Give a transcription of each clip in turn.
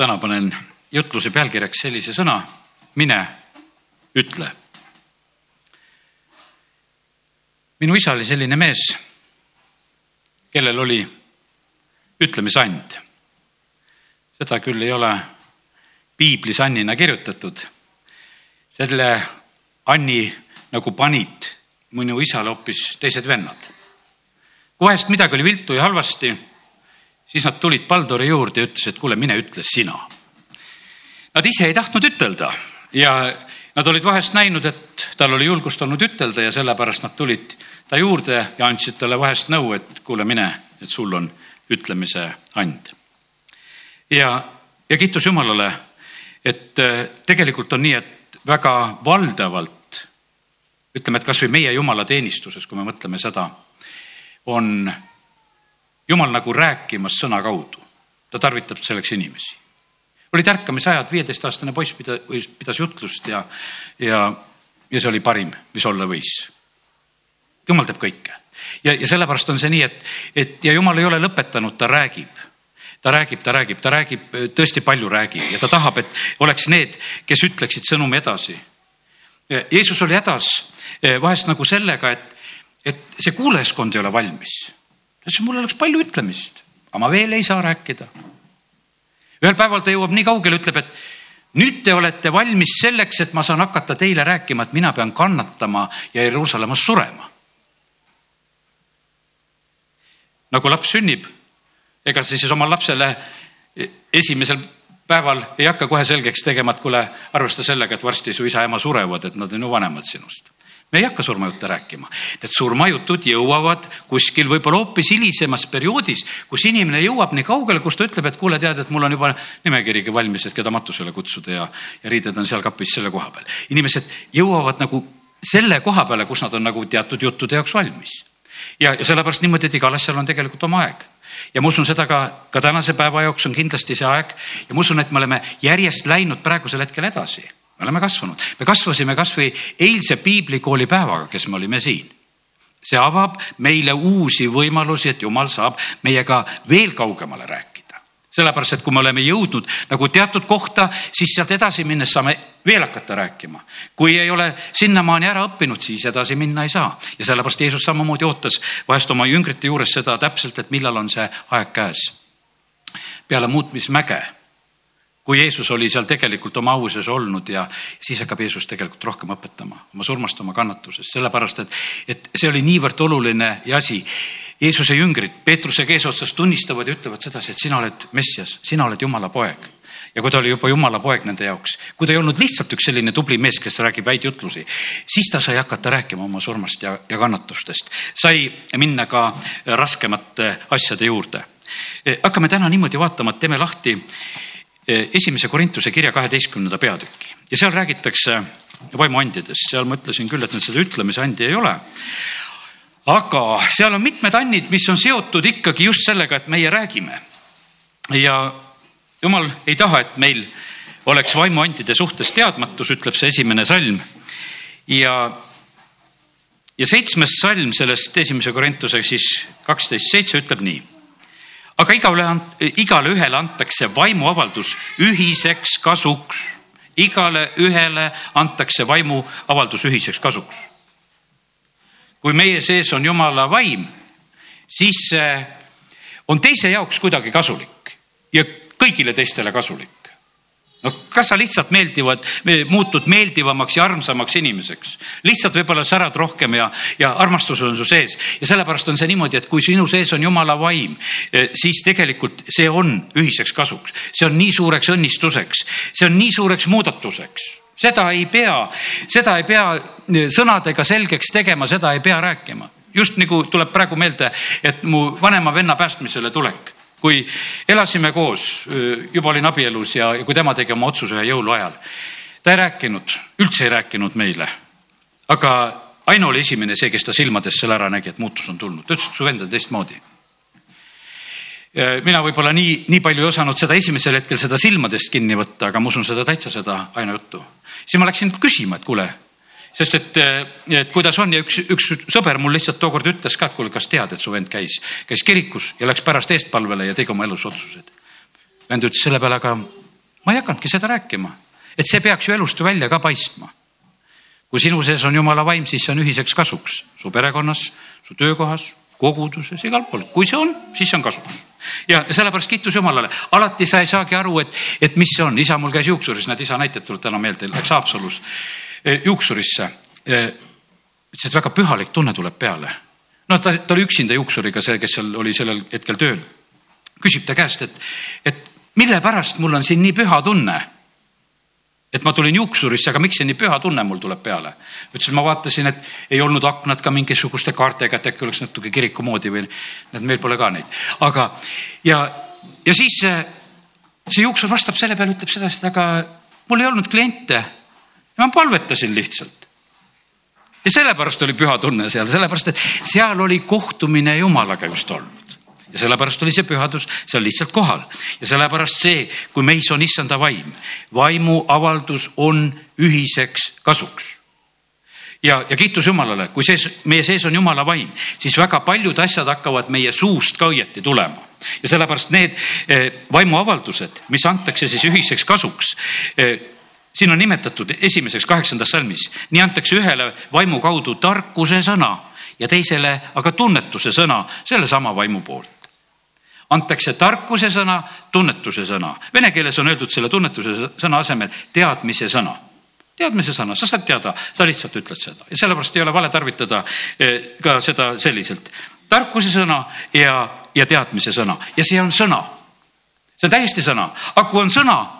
täna panen jutluse pealkirjaks sellise sõna, mine, ütle. minu isa oli selline mees, kellel oli ütlemisand. seda küll ei ole piiblis Annina kirjutatud. selle Anni nagu panid minu isale hoopis teised vennad. kui vahest midagi oli viltu ja halvasti, siis nad tulid Paldori juurde ja ütlesid, kuule, mine ütle sina. Nad ise ei tahtnud ütelda ja nad olid vahest näinud, et tal oli julgust olnud ütelda ja sellepärast nad tulid ta juurde ja andsid talle vahest nõu, et kuule, mine, et sul on ütlemise and. ja, ja kiitus Jumalale, et äh, tegelikult on nii, et väga valdavalt ütleme, et kasvõi meie jumalateenistuses, kui me mõtleme seda, on jumal nagu rääkimas sõna kaudu. ta tarvitab selleks inimesi. olid ärkamisajad, viieteistaastane poiss pidas, pidas jutlust ja, ja, ja see oli parim, mis olla võis jumal teeb kõike ja, ja sellepärast on see nii, et, et ja jumal ei ole lõpetanud, ta räägib ta räägib, ta räägib, ta räägib, tõesti palju räägib ja ta tahab, et oleks need, kes ütleksid sõnumi edasi. Jeesus oli hädas vahest nagu sellega, et, et see kuulajaskond ei ole valmis. Ütles, mul oleks palju ütlemist, aga ma veel ei saa rääkida. ühel päeval ta jõuab nii kaugele, ütleb, et nüüd te olete valmis selleks, et ma saan hakata teile rääkima, et mina pean kannatama ja Jeruusalemmas surema. nagu laps sünnib, ega sa siis oma lapsele esimesel päeval ei hakka kohe selgeks tegema, et kuule, arvesta sellega, et varsti su isa-ema surevad, et nad on ju vanemad sinust. Me ei hakka surmajutte rääkima. Need surmajutud jõuavad kuskil võib-olla hoopis hilisemas perioodis, kus inimene jõuab nii kaugele, kus ta ütleb, et kuule, tead, et mul on juba nimekirigi valmis, et keda matusele kutsuda ja, ja riided on seal kapis selle koha peal. inimesed jõuavad nagu selle koha peale, kus nad on nagu teatud juttude jaoks valmis ja, ja sellepärast niimoodi, et igal asjal on tegelikult oma aeg ja ma usun seda ka, ka tänase päeva jaoks on kindlasti see aeg ja ma usun, et me oleme järjest läinud praegusel hetkel edasi. Me oleme kasvanud, me kasvasime kasvõi eilse piiblikooli päevaga, kes me olime siin. see avab meile uusi võimalusi, et jumal saab meiega veel kaugemale rääkida sellepärast, et kui me oleme jõudnud nagu teatud kohta, siis sealt edasi minnes saame veel hakata rääkima. kui ei ole sinnamaani ära õppinud, siis edasi minna ei saa ja sellepärast Jeesus samamoodi ootas vahest oma jüngrite juures seda täpselt, et millal on see aeg käes. peale muutmismäge kui Jeesus oli seal tegelikult oma auses olnud ja siis hakkab Jeesus tegelikult rohkem õpetama oma surmast, oma kannatusest, sellepärast et, et see oli niivõrd oluline ja asi. Jeesuse jüngrid Peetrusega eesotsas tunnistavad ja ütlevad sedasi, et sina oled Messias, sina oled Jumala poeg ja kui ta oli juba jumala poeg nende jaoks, kui ta ei olnud lihtsalt üks selline tubli mees, kes räägib häid jutlusi, siis ta sai hakata rääkima oma surmast ja, ja kannatustest, sai minna ka raskemate asjade juurde. hakkame täna niimoodi vaatama, et teeme lahti esimese Korintuse kirja kaheteistkümnenda peatüki ja seal räägitakse vaimuandidest, seal ma ütlesin küll, et nüüd seda ütlemise andi ei ole. aga seal on mitmed annid, mis on seotud ikkagi just sellega, et meie räägime. ja jumal ei taha, et meil oleks vaimuandide suhtes teadmatus, ütleb see esimene salm. ja, ja seitsmes salm sellest esimese Korintuse siis kaksteist seitse ütleb nii aga igale, igale ühele antakse vaimuavaldus ühiseks kasuks. igale ühele antakse vaimuavaldus ühiseks kasuks. kui meie sees on jumala vaim, siis on teise jaoks kuidagi kasulik ja kõigile teistele kasulik no kas sa lihtsalt meeldivad, muutud meeldivamaks ja armsamaks inimeseks, lihtsalt võib-olla särad rohkem ja, ja armastus on su sees. Ja sellepärast on see niimoodi, et kui sinu sees on jumala vaim, eh, siis tegelikult see on ühiseks kasuks, see on nii suureks õnnistuseks, see on nii suureks muudatuseks. Seda ei pea, seda ei pea eh, sõnadega selgeks tegema, seda ei pea rääkima. just nagu tuleb praegu meelde, et mu vanema venna päästmisele tulek kui elasime koos, juba olin abielus ja, ja kui tema tegi oma otsuse ühe jõuluajal, ta ei rääkinud, üldse ei rääkinud meile. aga Aino oli esimene see, kes ta silmadest selle ära nägi, et muutus on tulnud, ta ütles, et su vend on teistmoodi. mina võib-olla nii, nii palju ei osanud seda esimesel hetkel seda silmadest kinni võtta, aga ma usun seda täitsa seda Aino juttu. siis ma läksin küsima, et kuule sest et, et kuidas on ja üks, üks sõber mul lihtsalt tookord ütles ka, et kuule, kas tead, et su vend käis, käis kirikus ja läks pärast eestpalvele ja tegi oma elus otsused. vend ütles selle peale, aga ma ei hakanudki seda rääkima, et see peaks ju elust välja ka paistma. kui sinu sees on jumala vaim, siis see on ühiseks kasuks su perekonnas, su töökohas, koguduses, igal pool, kui see on, siis see on kasuks. ja sellepärast kiitus Jumalale, alati sa ei saagi aru, et, et mis see on, isa mul käis juuksuris, näed isa näited tuleb täna meelde, läks Haapsalus eh, juuksurisse. Eh, et väga pühalik tunne tuleb peale. no ta, ta oli üksinda juuksuriga, see, kes seal oli sellel hetkel tööl. küsib ta käest, et, et mille pärast mul on siin nii püha tunne et ma tulin juuksurisse, aga miks see nii püha tunne mul tuleb peale? ütlesin, ma vaatasin, et ei olnud aknad ka mingisuguste kaartega, et äkki oleks natuke kiriku moodi või, näed, meil pole ka neid. aga, ja, ja siis see, see juuksur vastab selle peale, ütleb sedasi, et aga mul ei olnud kliente. Ma palvetasin lihtsalt. ja sellepärast oli püha tunne seal, sellepärast et seal oli kohtumine Jumalaga just olnud ja sellepärast oli see pühadus seal lihtsalt kohal ja sellepärast see, kui meis on issanda vaim, vaimu avaldus on ühiseks kasuks ja, ja kiitus Jumalale, kui sees, meie sees on Jumala vaim, siis väga paljud asjad hakkavad meie suust ka õieti tulema. ja sellepärast need eh, vaimuavaldused, mis antakse siis ühiseks kasuks eh,, siin on nimetatud esimeseks kaheksandas salmis, nii antakse ühele vaimu kaudu tarkuse sõna ja teisele aga tunnetuse sõna sellesama vaimu poolt antakse tarkuse sõna, tunnetuse sõna. Vene keeles on öeldud selle tunnetuse sõna asemel teadmise sõna. teadmise sõna, sa saad teada, sa lihtsalt ütled seda ja sellepärast ei ole vale tarvitada eh, ka seda selliselt. tarkuse sõna ja, ja teadmise sõna ja see on sõna. see on täiesti sõna, aga kui on sõna,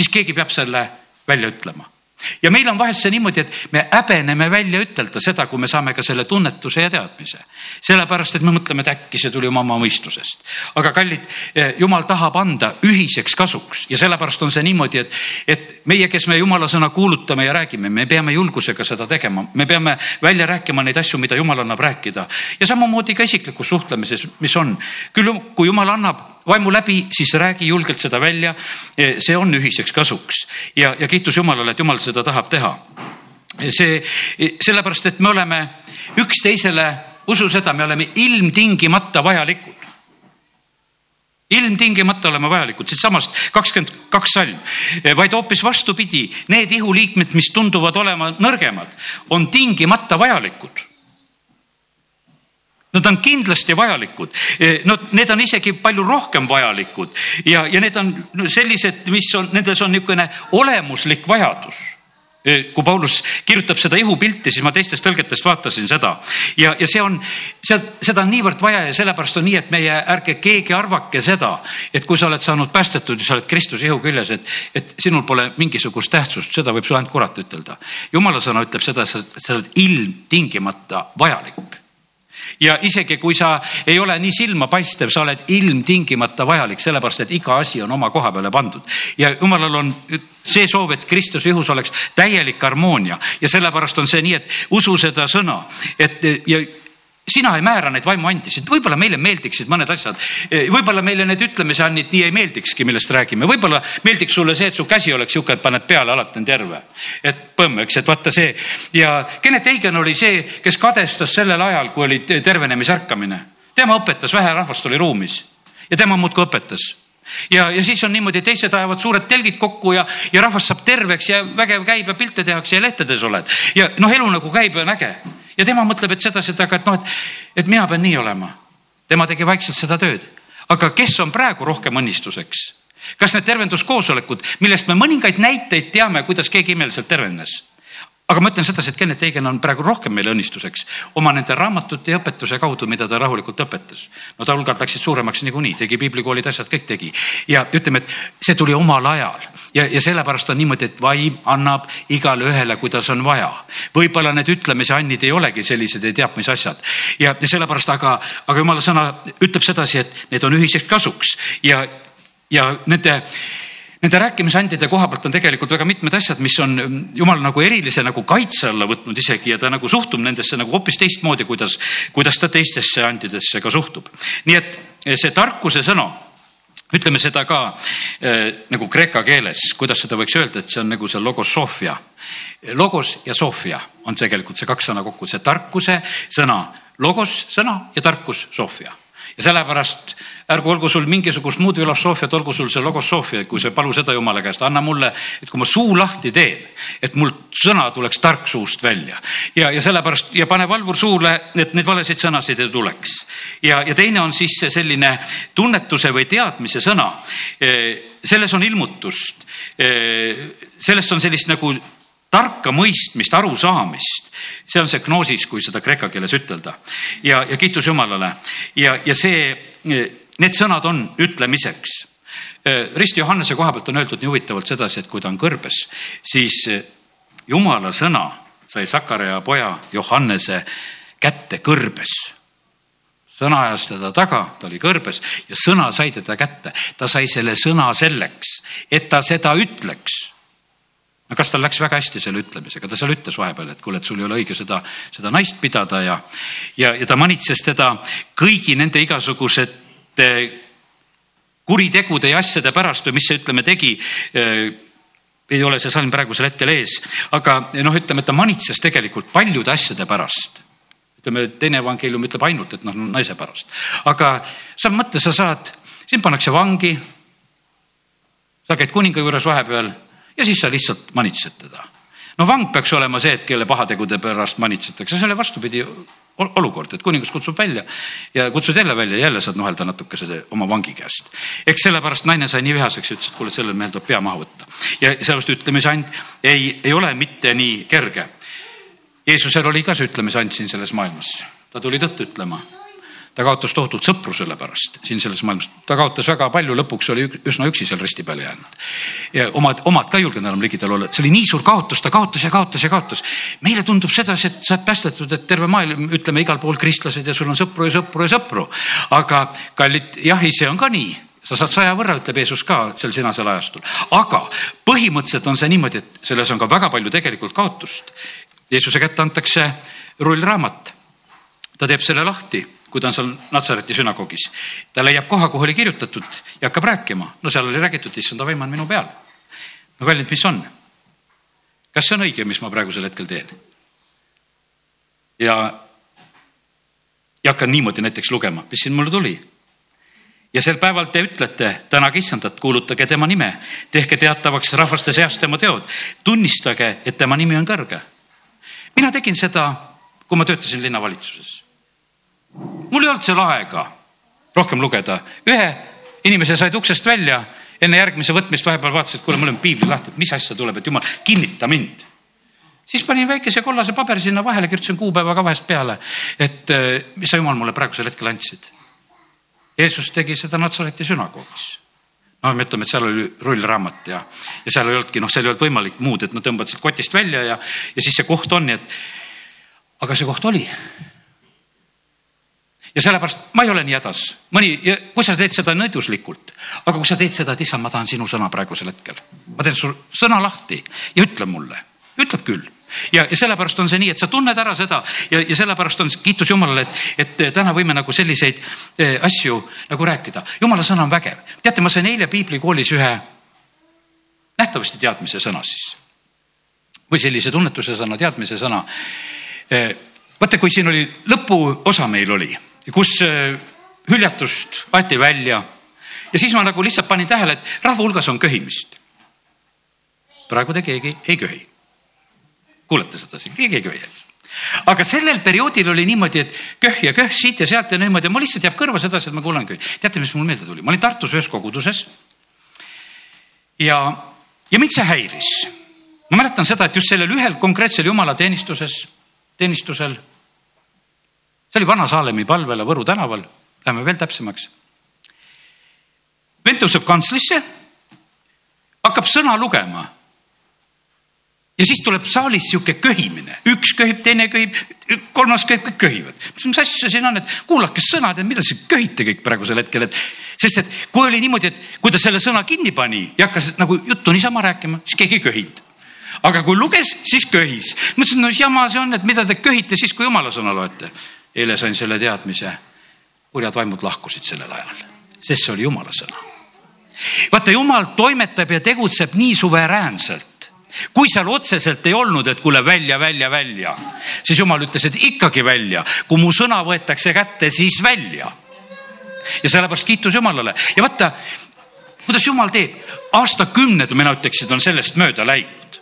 siis keegi peab selle välja ütlema ja meil on vahest see niimoodi, et me häbeneme välja ütelda seda, kui me saame ka selle tunnetuse ja teadmise. sellepärast, et me mõtleme, et äkki see tuli oma mõistusest. aga kallid, eh, jumal tahab anda ühiseks kasuks ja sellepärast on see niimoodi, et, et meie, kes me jumala sõna kuulutame ja räägime, me peame julgusega seda tegema, me peame välja rääkima neid asju, mida jumal annab rääkida ja samamoodi ka isiklikus suhtlemises, mis on. küll, kui jumal annab vaimu läbi, siis räägi julgelt seda välja. see on ühiseks kasuks. Ja, ja kiitus Jumalale, et Jumal seda tahab teha. see sellepärast, et me oleme üksteisele, usu seda, me oleme ilmtingimata vajalikud. Ilmtingimata oleme vajalikud, siitsamast kakskümmend kaks salm, vaid hoopis vastupidi, need ihuliikmed, mis tunduvad olema nõrgemad, on tingimata vajalikud Nad on kindlasti vajalikud, e, no need on isegi palju rohkem vajalikud. Ja, ja need on sellised, mis on, nendes on niisugune olemuslik vajadus. E, kui Paulus kirjutab seda ihupilti, siis ma teistest tõlgetest vaatasin seda. Ja, ja see on, sealt, seda on niivõrd vaja ja sellepärast on nii, et meie ärge keegi arvake seda, et kui sa oled saanud päästetud ja sa oled Kristuse ihu küljes, et, et sinul pole mingisugust tähtsust, seda võib sulle ainult kurat ütelda. jumala sõna ütleb seda, et sa oled ilmtingimata vajalik ja isegi kui sa ei ole nii silmapaistev, sa oled ilmtingimata vajalik, sellepärast et iga asi on oma koha peale pandud. Ja jumalal on see soov, et Kristuse ihus oleks täielik harmoonia. Ja sellepärast on see nii, et usu seda sõna, et ja sina ei määra neid vaimuandisid, võib-olla meile meeldiksid mõned asjad, võib-olla meile need ütlemise annid nii ei meeldikski, millest räägime, võib-olla meeldiks sulle see, et su käsi oleks sihuke, et paned peale, alati on terve. et põmm, eks, et vaata see. Ja Kennet Eigen oli see, kes kadestas sellel ajal, kui oli tervenemisärkamine. tema õpetas, vähe rahvast oli ruumis. Ja tema muudkui õpetas. Ja, ja siis on niimoodi, teised ajavad suured telgid kokku ja, ja rahvas saab terveks ja vägev käib ja pilte tehakse ja lehtedes oled. Ja noh, elu nagu käib ja on äge ja tema mõtleb, et sedasi, et aga et noh, et, et mina pean nii olema. tema tegi vaikselt seda tööd. aga kes on praegu rohkem õnnistuseks? kas need tervenduskoosolekud, millest me mõningaid näiteid teame, kuidas keegi imeliselt tervenes aga ma ütlen sedasi, et Kennet Eigen on praegu rohkem meile õnnistuseks oma nende raamatute ja õpetuse kaudu, mida ta rahulikult õpetas. no ta hulgad läksid suuremaks niikuinii, tegi piiblikoolid, asjad kõik tegi ja ütleme, et see tuli omal ajal ja, ja sellepärast on niimoodi, et vaim annab igale ühele, kuidas on vaja. võib-olla need ütlemise annid ei olegi sellised ei teab mis asjad ja, ja sellepärast, aga, aga jumala sõna ütleb sedasi, et need on ühiseks kasuks ja, ja nende nende rääkimisandide koha pealt on tegelikult väga mitmed asjad, mis on mm, jumal nagu erilise nagu kaitse alla võtnud isegi ja ta nagu suhtub nendesse nagu hoopis teistmoodi, kuidas, kuidas ta teistesse andidesse ka suhtub. nii et eh, see tarkuse sõna ütleme seda ka äh, nagu kreeka keeles, kuidas seda võiks öelda, et see on nagu see logosofia. logos ja sofia on tegelikult see kaks sõna kokku, see tarkuse sõna, logos sõna ja tarkus, sofia ja sellepärast ärgu olgu sul mingisugust muud filosoofiat, olgu sul see logosoofia, kui sa palu seda jumala käest, anna mulle, et kui ma suu lahti teen, et mul sõna tuleks tark suust välja. ja, ja sellepärast ja pane valvur suule, et neid valesid sõnasid ei tuleks. ja, ja teine on siis see selline tunnetuse või teadmise sõna. selles on ilmutust, sellest on sellist nagu tarka mõistmist, arusaamist. see on see gnoosis, kui seda kreeka keeles ütelda ja, ja kiitus Jumalale ja, ja see, need sõnad on ütlemiseks. Risti Johannese koha pealt on öeldud nii huvitavalt sedasi, et kui ta on kõrbes, siis Jumala sõna sai Sakaraja poja Johannese kätte kõrbes sõna ajas teda taga, ta oli kõrbes ja sõna sai teda kätte. ta sai selle sõna selleks, et ta seda ütleks no kas tal läks väga hästi selle ütlemisega, ta seal ütles vahepeal, et kuule, et sul ei ole õige seda, seda naist pidada ja, ja, ja ta manitses teda kõigi nende igasugusete kuritegude ja asjade pärast või mis see, ütleme, tegi ei ole see salm praegusel hetkel ees, aga noh, ütleme, et ta manitses tegelikult paljude asjade pärast. ütleme, teine evangeelium ütleb ainult, et noh, naise pärast, aga sa mõtle, sa saad, sind pannakse vangi. sa käid kuninga juures vahepeal ja siis sa lihtsalt manitsed teda. no vang peaks olema see, et kelle pahategude pärast manitsetakse, selle vastupidi olukord, et kuningas kutsub välja ja kutsud jälle välja ja jälle saad nuhelda natukese oma vangi käest. eks sellepärast naine sai nii vihaseks, ütles, et kuule, sellel mehel tuleb pea maha võtta. ja sellepärast ütlemise and ei, ei ole mitte nii kerge. Jeesusel oli ka see ütlemise and siin selles maailmas, ta tuli tõtt ütlema ta kaotas tohutult sõpru selle pärast siin selles maailmas, ta kaotas väga palju, lõpuks oli üsna üksi seal risti peale jäänud. ja omad, omad ka ei julgenud enam ligidal olla, see oli nii suur kaotus, ta kaotas ja kaotas ja kaotas. meile tundub sedasi, et sa oled päästetud, et terve maailm, ütleme igal pool kristlased ja sul on sõpru ja sõpru ja sõpru. aga kallid, jah, see on ka nii sa saad saja võrra, ütleb Jeesus ka sel sinasel ajastul, aga põhimõtteliselt on see niimoodi, et selles on ka väga palju tegelikult kaotust. Jeesuse kätte antakse rullraamat. ta teeb selle lahti kui ta on seal Natsareti sünagoogis. ta leiab koha, kuhu oli kirjutatud ja hakkab rääkima. no seal oli räägitud, issanda vaim on minu peal. no kallid, mis on? kas see on õige, mis ma praegusel hetkel teen? ja, ja hakkan niimoodi näiteks lugema, mis siin mulle tuli. ja sel päeval te ütlete, tänage issandat, kuulutage tema nime, tehke teatavaks rahvaste seas tema teod, tunnistage, et tema nimi on kõrge. mina tegin seda, kui ma töötasin linnavalitsuses mul ei olnud seal aega rohkem lugeda, ühe inimese said uksest välja, enne järgmise võtmist vahepeal vaatas, et kuule, mul on piibli lahti, et mis asja tuleb, et jumal, kinnita mind. siis panin väikese kollase paberi sinna vahele, kirjutasin kuupäeva ka vahest peale, et eh, mis sa jumal mulle praegusel hetkel andsid. Jeesus tegi seda Natsareti sünagoogis noh, me ütleme, et seal oli rullraamat ja, ja seal ei olnudki, noh, seal ei olnud võimalik muud, et nad tõmbad sealt kotist välja ja, ja siis see koht on, nii et. aga see koht oli ja sellepärast ma ei ole nii hädas, mõni, kui sa teed seda nõiduslikult, aga kui sa teed seda, et issand, ma tahan sinu sõna praegusel hetkel, ma teen su sõna lahti ja ütle mulle, ütleb küll ja, ja sellepärast on see nii, et sa tunned ära seda ja, ja sellepärast on kiitus Jumalale, et, et täna võime nagu selliseid eh, asju nagu rääkida. Jumala sõna on vägev. teate, ma sain eile piiblikoolis ühe nähtavasti teadmise sõna siis või sellise tunnetuse sõna, teadmise sõna eh,. vaata, kui siin oli lõpuosa meil oli kus äh, hüljatust aeti välja ja siis ma nagu lihtsalt panin tähele, et rahva hulgas on köhimist. praegu te keegi ei köhi. kuulete seda siin, keegi ei köhi, eks aga sellel perioodil oli niimoodi, et köh ja köh siit ja sealt ja niimoodi ja mul lihtsalt jääb kõrva sedasi, et ma kuulan köhi. teate, mis mul meelde tuli? ma olin Tartus ühes koguduses. ja, ja mind see häiris. ma mäletan seda, et just sellel ühel konkreetsel jumalateenistuses, teenistusel see oli Vana-Saalemi palvele Võru tänaval, läheme veel täpsemaks. vend tõuseb kantslisse, hakkab sõna lugema. ja siis tuleb saalis sihuke köhimine, üks köhib, teine köhib, kolmas köhib, kõik köhivad. mis asja siin on, et kuulake sõnad ja mida te köhite kõik praegusel hetkel, et sest et kui oli niimoodi, et kui ta selle sõna kinni pani ja hakkas nagu juttu niisama rääkima, siis keegi ei köhinud aga kui luges, siis köhis. mõtlesin, no jama see on, et mida te köhite siis, kui jumala sõna loete eile sain selle teadmise, kurjad vaimud lahkusid sellel ajal, sest see oli jumala sõna. vaata, jumal toimetab ja tegutseb nii suveräänselt. Kui seal otseselt ei olnud, et kuule välja, välja, välja, siis jumal ütles, et ikkagi välja, kui mu sõna võetakse kätte, siis välja. ja sellepärast kiitus Jumalale. Ja vaata, kuidas Jumal teeb, aastakümned, mina ütleksin, on sellest mööda läinud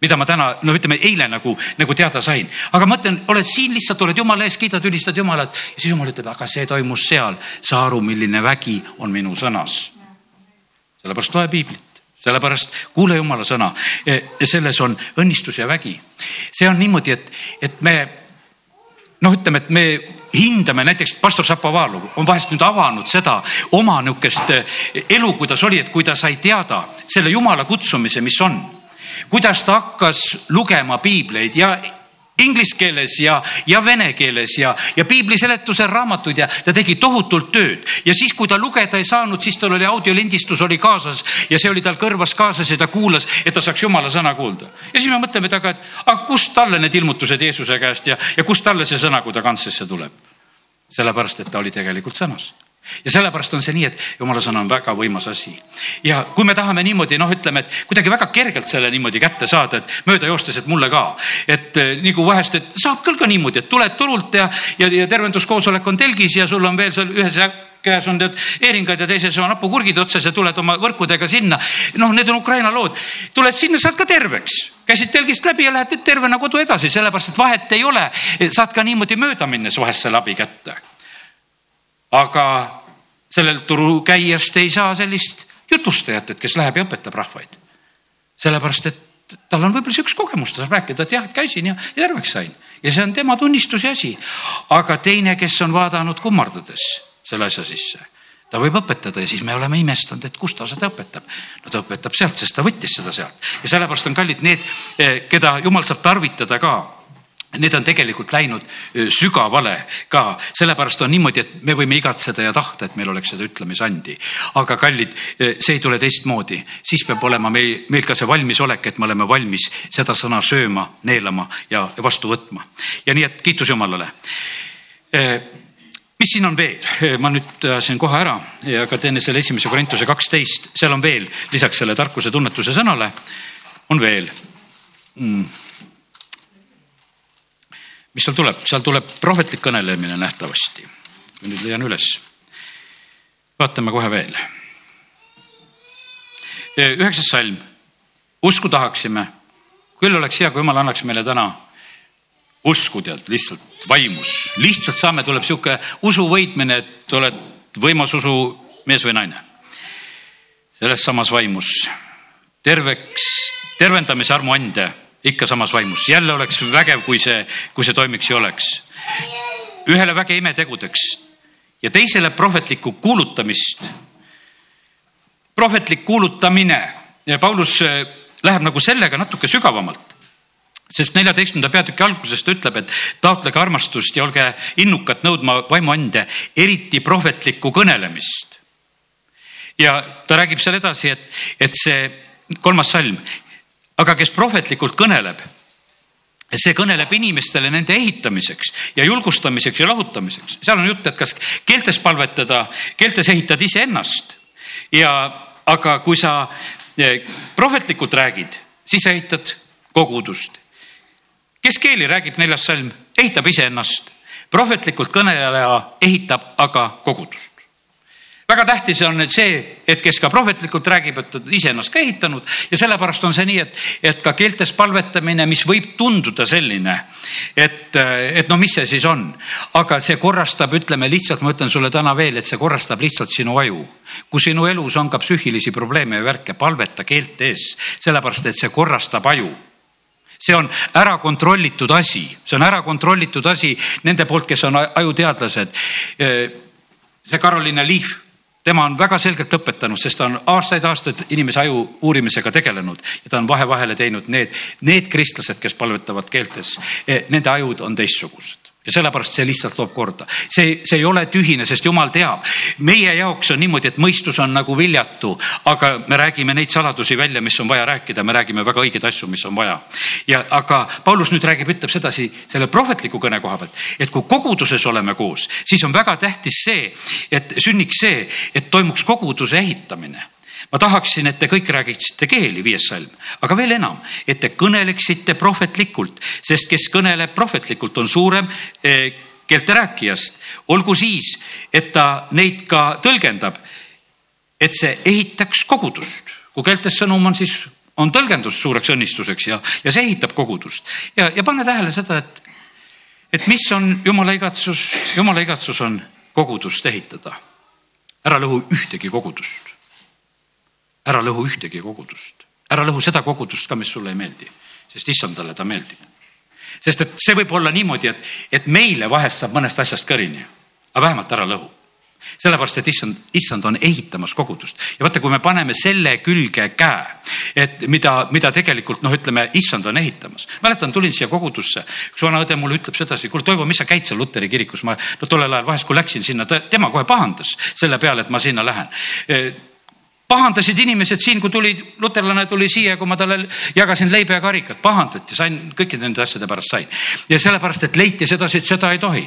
mida ma täna, no ütleme eile nagu, nagu teada sain, aga ma mõtlen, oled siin lihtsalt, oled jumala ees, kiidad, ülistad Jumalat ja siis Jumal ütleb, aga see toimus seal. saa aru, milline vägi on minu sõnas. sellepärast loe piiblit, sellepärast kuule Jumala sõna ja selles on õnnistus ja vägi. see on niimoodi, et, et me noh, ütleme, et me hindame näiteks pastor Šapovalov on vahest nüüd avanud seda oma nihukest elu, kuidas oli, et kui ta sai teada selle jumala kutsumise, mis on kuidas ta hakkas lugema piibleid ja inglise keeles ja, ja vene keeles ja, ja piibli seletuse raamatuid ja ta tegi tohutult tööd. ja siis, kui ta lugeda ei saanud, siis tal oli audiolindistus oli kaasas ja see oli tal kõrvas kaasas ja ta kuulas, et ta saaks jumala sõna kuulda. ja siis me mõtleme taga, et aga kust talle need ilmutused Jeesuse käest ja, ja kust talle see sõna, kui ta kantsesse tuleb? sellepärast, et ta oli tegelikult sõnas ja sellepärast on see nii, et jumala sõna on väga võimas asi. ja kui me tahame niimoodi, noh, ütleme, et kuidagi väga kergelt selle niimoodi kätte saada, et mööda joostes, et mulle ka. et nagu vahest, et saab küll ka niimoodi, et tuled turult ja, ja, ja tervenduskoosolek on telgis ja sul on veel seal ühes käes on tead eeringad ja teises on hapukurgid otsas ja tuled oma võrkudega sinna. noh, need on Ukraina lood. tuled sinna, saad ka terveks, käisid telgist läbi ja lähed tervena kodu edasi, sellepärast et vahet ei ole. saad ka niimoodi mööda minnes vahest selle abi kätte aga sellelt turu käijast ei saa sellist jutustajat, et kes läheb ja õpetab rahvaid. sellepärast, et tal on võib-olla sihukest kogemust, ta saab rääkida, et jah, et käisin ja, ja terveks sain ja see on tema tunnistuse asi. aga teine, kes on vaadanud kummardades selle asja sisse, ta võib õpetada ja siis me oleme imestanud, et kust ta seda õpetab. no ta õpetab sealt, sest ta võttis seda sealt ja sellepärast on kallid need, eh, keda jumal saab tarvitada ka Need on tegelikult läinud sügavale ka, sellepärast on niimoodi, et me võime igatseda ja tahta, et meil oleks seda ütlemisandi. aga kallid, see ei tule teistmoodi, siis peab olema meil, meil ka see valmisolek, et me oleme valmis seda sõna sööma, neelama ja vastu võtma. ja nii, et kiitus Jumalale. mis siin on veel, ma nüüd ajasin kohe ära ja ka teen selle esimese Korintuse kaksteist, seal on veel lisaks selle tarkuse tunnetuse sõnale on veel mm mis seal tuleb, seal tuleb prohvetlik kõnelemine nähtavasti. nüüd leian üles. vaatame kohe veel. üheksas salm, usku tahaksime, küll oleks hea, kui jumal annaks meile täna usku tead lihtsalt vaimus, lihtsalt saame, tuleb sihuke usu võitmine, et oled võimas usu mees või naine. selles samas vaimus terveks, tervendamise armuande ikka samas vaimus, jälle oleks vägev, kui see, kui see toimiks ja oleks. ühele väge imetegudeks ja teisele prohvetlikku kuulutamist. prohvetlik kuulutamine Paulus äh, läheb nagu sellega natuke sügavamalt sest neljateistkümnenda peatüki alguses ta ütleb, et taotlege armastust ja olge innukad nõudma vaimuande, eriti prohvetlikku kõnelemist. ja ta räägib seal edasi, et, et see kolmas salm, aga kes prohvetlikult kõneleb, see kõneleb inimestele nende ehitamiseks ja julgustamiseks ja lohutamiseks. seal on jutt, et kas keeltes palvetada, keeltes ehitad iseennast ja, aga kui sa eh, prohvetlikult räägid, siis ehitad kogudust. kes keeli räägib, neljas salm, ehitab iseennast. prohvetlikult kõneleja ehitab aga kogudust väga tähtis on nüüd see, et kes ka prohvetlikult räägib, et ta iseennast ka ehitanud ja sellepärast on see nii, et, et ka keeltes palvetamine, mis võib tunduda selline, et, et no mis see siis on, aga see korrastab, ütleme lihtsalt, ma ütlen sulle täna veel, et see korrastab lihtsalt sinu aju. kui sinu elus on ka psüühilisi probleeme ja värke, palveta keeltes, sellepärast et see korrastab aju see on ära kontrollitud asi, see on ära kontrollitud asi nende poolt, kes on ajuteadlased. see Karoliina Liiv tema on väga selgelt õpetanud, sest ta on aastaid-aastaid inimese aju uurimisega tegelenud ja ta on vahe-vahele teinud need, need kristlased, kes palvetavad keeltes, eh, nende ajud on teistsugused ja sellepärast see lihtsalt loob korda. see, see ei ole tühine, sest jumal teab, meie jaoks on niimoodi, et mõistus on nagu viljatu, aga me räägime neid saladusi välja, mis on vaja rääkida, me räägime väga õigeid asju, mis on vaja. ja aga Paulus nüüd räägib, ütleb sedasi selle prohvetliku kõne koha pealt, et kui koguduses oleme koos, siis on väga tähtis see, et sünniks see, et toimuks koguduse ehitamine ma tahaksin, et te kõik räägiksite keeli, viies salm, aga veel enam, et te kõneleksite prohvetlikult, sest kes kõneleb prohvetlikult, on suurem, eh, keelte rääkijast, olgu siis, et ta neid ka tõlgendab, et see ehitaks kogudust. kui keeltes sõnum on, siis on tõlgendus suureks õnnistuseks ja, ja see ehitab kogudust. ja, ja pane tähele seda, et, et mis on jumala igatsus, jumala igatsus on kogudust ehitada. ära lõhu ühtegi kogudust. Ära lõhu ühtegi kogudust, ära lõhu seda kogudust ka, mis sulle ei meeldi, sest issandale ta meeldib. sest et see võib olla niimoodi, et, et meile vahest saab mõnest asjast kõrini, aga vähemalt ära lõhu. Sellepärast, et issand, issand on ehitamas kogudust. Ja vaata, kui me paneme selle külge käe, et mida, mida tegelikult noh, ütleme, issand on ehitamas. mäletan, tulin siia kogudusse, üks vanaõde mulle ütleb sedasi, kuule Toivo, mis sa käid seal Luteri kirikus, ma no tollel ajal vahest, kui läksin sinna, tema kohe pahandas selle peale, et ma sinna lähen pahandasid inimesed siin, kui tuli, luterlane tuli siia, kui ma talle jagasin leiba ja karikat, pahandati, sain kõikide nende asjade pärast sain. ja sellepärast, et leiti sedasi, et seda ei tohi.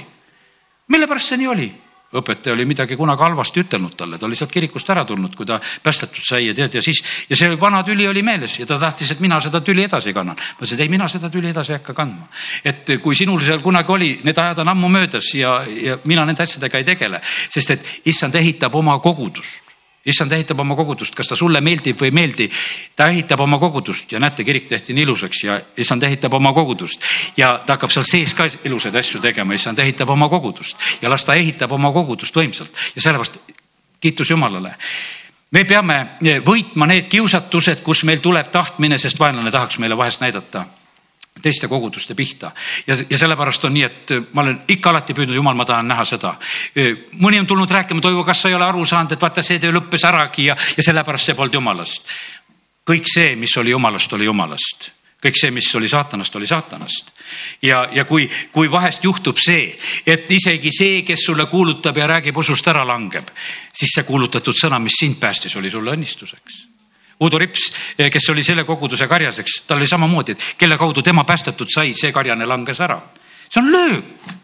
mille pärast see nii oli? õpetaja oli midagi kunagi halvasti ütelnud talle, ta oli sealt kirikust ära tulnud, kui ta päästetud sai ja tead ja siis ja see vana tüli oli meeles ja ta tahtis, et mina seda tüli edasi kannan. ma ütlesin, et ei, mina seda tüli edasi ei hakka kandma. et kui sinul seal kunagi oli, need ajad on ammu möödas ja, ja mina nende asjadega ei tegele, sest et issand ehitab oma kogudust issand ehitab oma kogudust, kas ta sulle meeldib või ei meeldi. ta ehitab oma kogudust ja näete, kirik tehti nii ilusaks ja issand ehitab oma kogudust. Ja ta hakkab seal sees ka ilusaid asju tegema, issand ehitab oma kogudust ja las ta ehitab oma kogudust võimsalt. Ja sellepärast kiitus Jumalale. Me peame võitma need kiusatused, kus meil tuleb tahtmine, sest vaenlane tahaks meile vahest näidata teiste koguduste pihta. ja, ja sellepärast on nii, et ma olen ikka alati püüdnud, jumal, ma tahan näha seda. mõni on tulnud rääkima, Toivo, kas sa ei ole aru saanud, et vaata, see töö lõppes äragi ja, ja sellepärast see polnud jumalast. kõik see, mis oli jumalast, oli jumalast kõik see, mis oli saatanast, oli saatanast. ja, ja kui, kui vahest juhtub see, et isegi see, kes sulle kuulutab ja räägib usust ära langeb, siis see kuulutatud sõna, mis sind päästis, oli sulle õnnistuseks Uudo Rips, eh, kes oli selle koguduse karjaseks, tal oli samamoodi, et kelle kaudu tema päästetud sai, see karjane langes ära. see on löök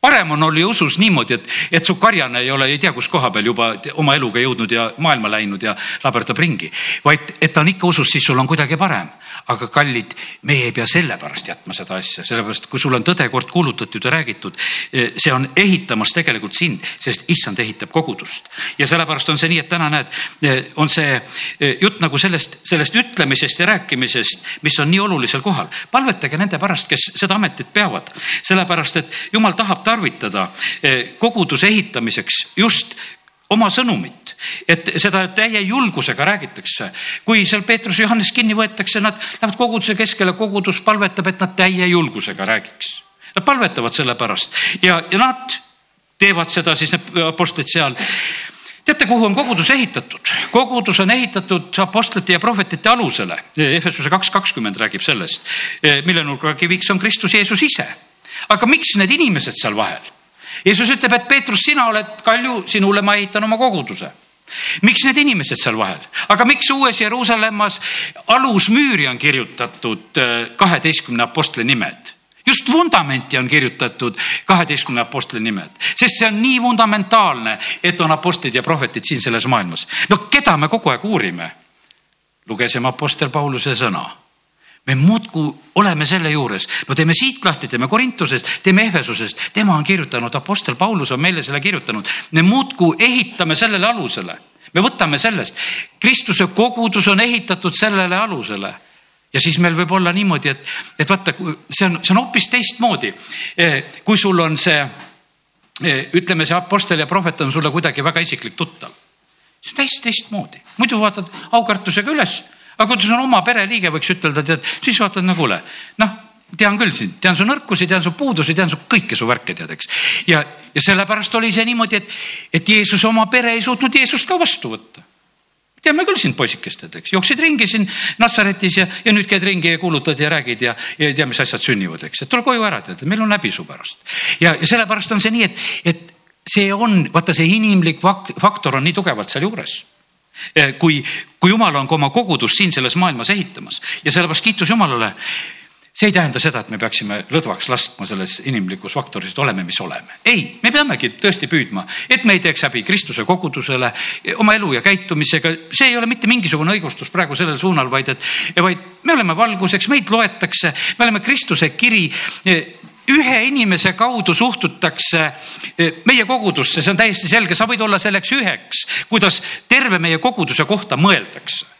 parem on olla usus niimoodi, et, et su karjane ei ole ei tea kus koha peal juba oma eluga jõudnud ja maailma läinud ja laberdab ringi, vaid et ta on ikka usus, siis sul on kuidagi parem aga kallid, meie ei pea sellepärast jätma seda asja, sellepärast kui sul on tõde kord kuulutatud ja räägitud, eh, see on ehitamas tegelikult sind, sest issand ehitab kogudust. ja sellepärast on see nii, et täna näed, eh, on see eh, jutt nagu sellest, sellest ütlemisest ja rääkimisest, mis on nii olulisel kohal. palvetage nende pärast, kes seda ametit peavad, sellepärast et jumal tahab tarvitada koguduse ehitamiseks just oma sõnumit, et seda täie julgusega räägitakse. kui seal Peetrus ja Johannes kinni võetakse, nad lähevad koguduse keskele, kogudus palvetab, et nad täie julgusega räägiks. Nad palvetavad selle pärast ja, ja nad teevad seda siis need apostlid seal teate, kuhu on kogudus ehitatud? kogudus on ehitatud apostlite ja prohvetite alusele. Efesuse kaks kakskümmend räägib sellest, mille nurgakiviks on Kristus Jeesus ise. Aga miks need inimesed seal vahel? Jeesus ütleb, et Peetrus, sina oled kalju, sinule ma ehitan oma koguduse miks need inimesed seal vahel, aga miks uues Jeruusalemmas alusmüüri on kirjutatud äh, kaheteistkümne apostli nimed? just vundamenti on kirjutatud kaheteistkümne apostli nimed, sest see on nii fundamentaalne, et on apostlid ja prohvetid siin selles maailmas. no keda me kogu aeg uurime? lugesime Apostel Pauluse sõna me muudkui oleme selle juures, no teeme siit lahti, teeme Korintusest, teeme Ehvesusest, tema on kirjutanud, Apostel Paulus on meile selle kirjutanud. me muudkui ehitame sellele alusele, me võtame sellest, Kristuse kogudus on ehitatud sellele alusele ja siis meil võib olla niimoodi, et, et vaata, see on, see on hoopis teistmoodi. Eh, kui sul on see, eh, ütleme, see apostel ja prohvet on sulle kuidagi väga isiklik tuttav. see on täiesti teistmoodi, muidu vaatad aukartusega üles aga kui ta on oma pereliige, võiks ütelda, tead, siis vaatad, no kuule, noh, tean küll sind, tean su nõrkusi, tean su puudusi, tean su kõike su värke, tead, eks. ja, ja sellepärast oli see niimoodi, et, et Jeesus oma pere ei suutnud Jeesust ka vastu võtta teame küll sind poisikest, et eks, jooksid ringi siin Natsaretis ja, ja nüüd käid ringi ja kuulutad ja räägid ja, ja ei tea, mis asjad sünnivad, eks, et tule koju ära, tead, meil on häbi su pärast. ja, ja sellepärast on see nii, et, et see on, vaata, see inimlik faktor on nii tugevalt sealjuures kui, kui jumal on ka oma kogudust siin selles maailmas ehitamas ja sellepärast kiitus Jumalale. see ei tähenda seda, et me peaksime lõdvaks laskma selles inimlikus faktoris, et oleme, mis oleme. ei, me peamegi tõesti püüdma, et me ei teeks häbi Kristuse kogudusele, oma elu ja käitumisega. see ei ole mitte mingisugune õigustus praegu sellel suunal, vaid et, vaid me oleme valguseks, meid loetakse, me oleme Kristuse kiri ühe inimese kaudu suhtutakse eh, meie kogudusse, see on täiesti selge, sa võid olla selleks üheks, kuidas terve meie koguduse kohta mõeldakse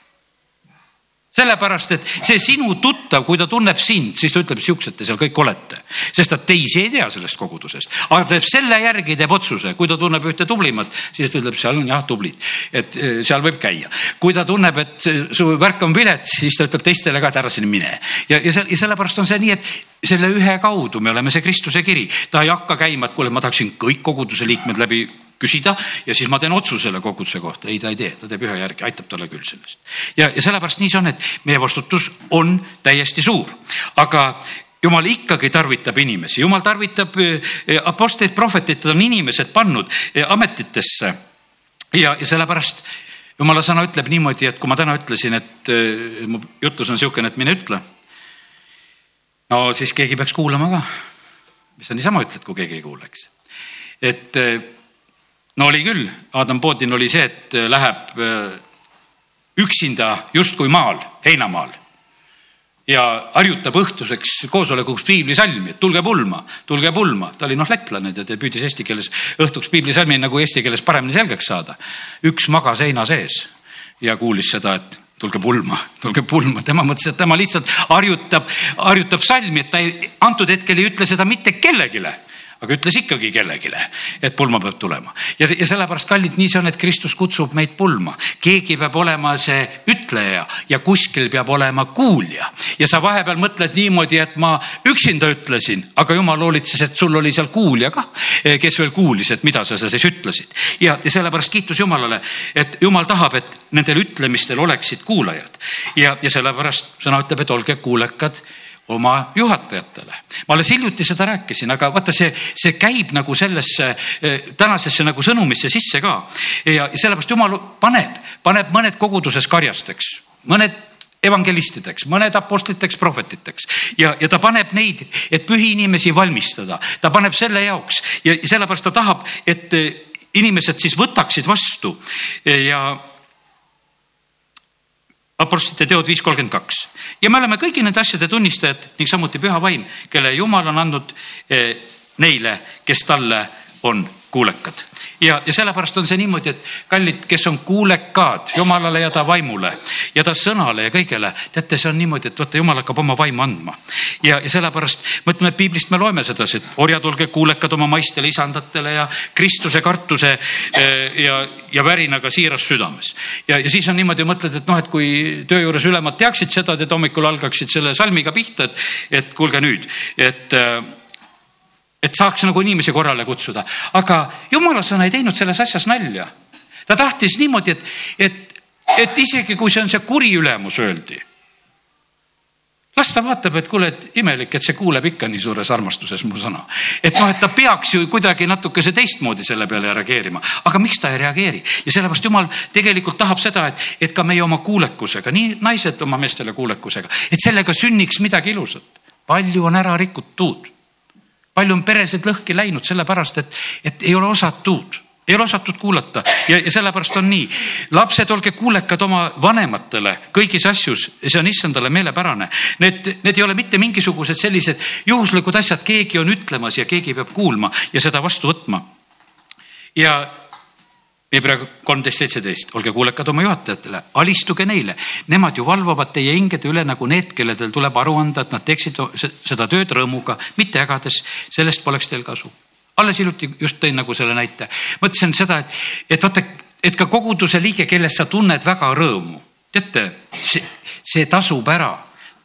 sellepärast, et see sinu tuttav, kui ta tunneb sind, siis ta ütleb, siuksed te seal kõik olete, sest ta teisi ei tea sellest kogudusest, aga ta teeb selle järgi, teeb otsuse, kui ta tunneb ühte tublimat, siis ta ütleb, seal on jah tublid, et eh, seal võib käia. kui ta tunneb, et su värk on vilets, siis ta ütleb teistele ka, et ära sinna mine. Ja, ja, ja sellepärast on see nii, et selle ühe kaudu me oleme see Kristuse kiri, ta ei hakka käima, et kuule, ma tahaksin kõik koguduse liikmed läbi küsida ja siis ma teen otsuse selle koguduse kohta. ei, ta ei tee, ta teeb ühe järgi, aitab talle küll sellest. ja, ja sellepärast nii see on, et meie vastutus on täiesti suur, aga jumal ikkagi tarvitab inimesi, jumal tarvitab eh, apostleid, prohveteid, ta on inimesed pannud eh, ametitesse. ja, ja sellepärast jumala sõna ütleb niimoodi, et kui ma täna ütlesin, et eh, mu jutlus on niisugune, et mine ütle. no siis keegi peaks kuulama ka. mis sa niisama ütled, kui keegi ei kuula, eks. et no oli küll, Adam Bodin oli see, et äh, läheb äh, üksinda justkui maal, heinamaal ja harjutab õhtuseks koosolekuks piiblisalmi, et tulge pulma, tulge pulma. ta oli noh, lätlane ja ta püüdis eesti keeles õhtuks piiblisalmi nagu eesti keeles paremini selgeks saada. üks magas heina sees ja kuulis seda, et tulge pulma, tulge pulma, tema mõtles, et tema lihtsalt harjutab, harjutab salmi, et ta ei, antud hetkel ei ütle seda mitte kellelegi aga ütles ikkagi kellelegi, et pulma peab tulema ja, ja sellepärast, kallid, nii see on, et Kristus kutsub meid pulma. keegi peab olema see ütleja ja kuskil peab olema kuulja ja sa vahepeal mõtled niimoodi, et ma üksinda ütlesin, aga jumal hoolitses, et sul oli seal kuulja ka, kes veel kuulis, et mida sa seal siis ütlesid. ja, ja sellepärast kiitus Jumalale, et Jumal tahab, et nendel ütlemistel oleksid kuulajad ja, ja sellepärast sõna ütleb, et olge kuulekad oma juhatajatele. ma alles hiljuti seda rääkisin, aga vaata, see, see käib nagu sellesse eh, tänasesse nagu sõnumisse sisse ka. ja sellepärast jumal paneb, paneb mõned koguduses karjasteks, mõned evangelistideks, mõned apostliteks, prohvetiteks ja, ja ta paneb neid, et pühi inimesi valmistada, ta paneb selle jaoks ja sellepärast ta tahab, et eh, inimesed siis võtaksid vastu ja Apostlite teod viis kolmkümmend kaks. Ja me oleme kõigi nende asjade tunnistajad ning samuti püha vaim, kelle jumal on andnud eh, neile, kes talle on kuulekad ja, ja sellepärast on see niimoodi, et kallid, kes on kuulekad Jumalale ja ta vaimule ja ta sõnale ja kõigele, teate, see on niimoodi, et vaata, Jumal hakkab oma vaimu andma. ja, ja sellepärast mõtleme, piiblist me loeme sedasi, et orjad, olge kuulekad oma maistele isandatele ja Kristuse kartuse eh, ja, ja värinaga siiras südames. ja, ja siis on niimoodi, mõtled, et noh, et kui töö juures ülemad teaksid seda, et hommikul algaksid selle salmiga pihta, et, et kuulge nüüd, et et saaks nagu inimesi korrale kutsuda, aga jumala sõna ei teinud selles asjas nalja. ta tahtis niimoodi, et, et, et isegi kui see on see kuri ülemus, öeldi. las ta vaatab, et kuule, et imelik, et see kuuleb ikka nii suures armastuses mu sõna. et noh, et ta peaks ju kuidagi natukese teistmoodi selle peale reageerima, aga miks ta ei reageeri ja sellepärast jumal tegelikult tahab seda, et, et ka meie oma kuulekusega, nii naised oma meestele kuulekusega, et sellega sünniks midagi ilusat. palju on ära rikutud palju on peresid lõhki läinud sellepärast, et, et ei ole osatud ei ole osatud kuulata ja, ja sellepärast on nii. lapsed, olge kuulekad oma vanematele kõigis asjus, see on issandale meelepärane. Need, need ei ole mitte mingisugused sellised juhuslikud asjad, keegi on ütlemas ja keegi peab kuulma ja seda vastu võtma. ja Hebra kolmteist, seitseteist, olge kuulekad oma juhatajatele, alistuge neile. Nemad ju valvavad teie hingede üle nagu need, kelledel tuleb aru anda, et nad teeksid seda tööd rõõmuga, mitte ägades. sellest poleks teil kasu. alles hiljuti just tõin nagu selle näite. mõtlesin seda, et, et vaata, et ka koguduse liige, kellest sa tunned väga rõõmu. teate, see, see tasub ära.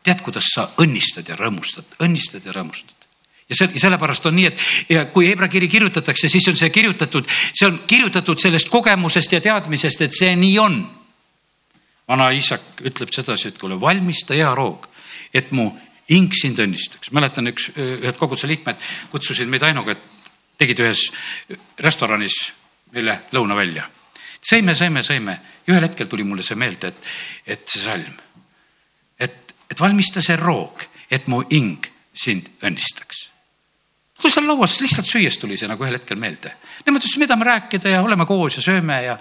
tead, kuidas sa õnnistad ja rõõmustad, õnnistad ja rõõmustad ja see, sellepärast on nii, et ja kui Hebra kiri kirjutatakse, siis on see kirjutatud, see on kirjutatud sellest kogemusest ja teadmisest, et see nii on. vana isak ütleb sedasi, et kuule, valmista hea roog, et mu hing sind õnnistaks. mäletan, üks, ühed koguduse liikmed kutsusid meid Ainuga, et tegid ühes restoranis meile lõuna välja. sõime, sõime, sõime ja ühel hetkel tuli mulle see meelde, et, et see salm, et, et valmista see roog, et mu hing sind õnnistaks kui seal lauas lihtsalt süües tuli see nagu ühel hetkel meelde. Nemad ütlesid, me tahame rääkida ja oleme koos ja sööme ja,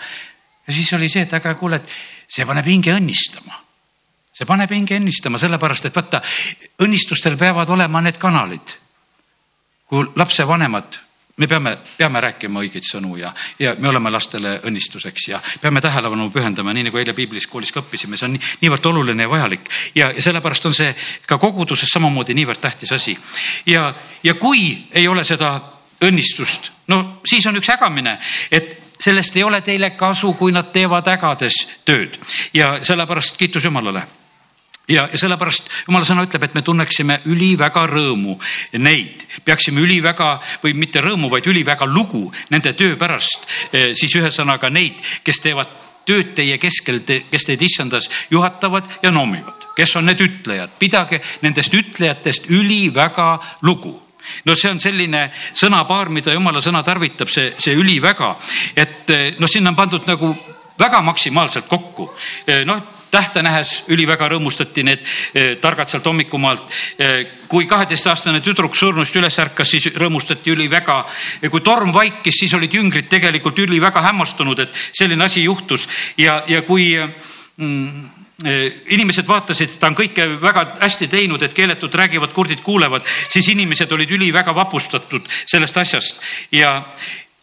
ja siis oli see, et aga kuule, et see paneb hinge õnnistama. see paneb hinge õnnistama, sellepärast et vaata, õnnistustel peavad olema need kanalid. kui lapsevanemad me peame, peame rääkima õigeid sõnu ja, ja me oleme lastele õnnistuseks ja peame tähelepanu pühendama, nii nagu eile piiblis koolis ka õppisime, see on nii, niivõrd oluline ja vajalik. ja, ja sellepärast on see ka koguduses samamoodi niivõrd tähtis asi. ja, ja kui ei ole seda õnnistust, no siis on üks hägamine, et sellest ei ole teile kasu, kui nad teevad ägades tööd ja sellepärast kiitus Jumalale ja, ja sellepärast jumala sõna ütleb, et me tunneksime üliväga rõõmu. Neid, peaksime üliväga või mitte rõõmu, vaid üliväga lugu nende töö pärast. Eh, siis ühesõnaga neid, kes teevad tööd teie keskel, kes teid issandas juhatavad ja noomivad, kes on need ütlejad, pidage nendest ütlejatest üliväga lugu. No see on selline sõnapaar, mida jumala sõna tarvitab, see, see üliväga, et noh, sinna on pandud nagu väga maksimaalselt kokku. Eh, noh tähte nähes üliväga rõõmustati need eh, targad sealt hommikumaalt. Eh, kui kaheteistaastane tüdruk surnust üles ärkas, siis rõõmustati üliväga. kui torm vaikis, siis olid jüngrid tegelikult üliväga hämmastunud, et selline asi juhtus ja, ja kui mm, eh, inimesed vaatasid, ta on kõike väga hästi teinud, et keeletud räägivad, kurdid kuulevad, siis inimesed olid üliväga vapustatud sellest asjast ja,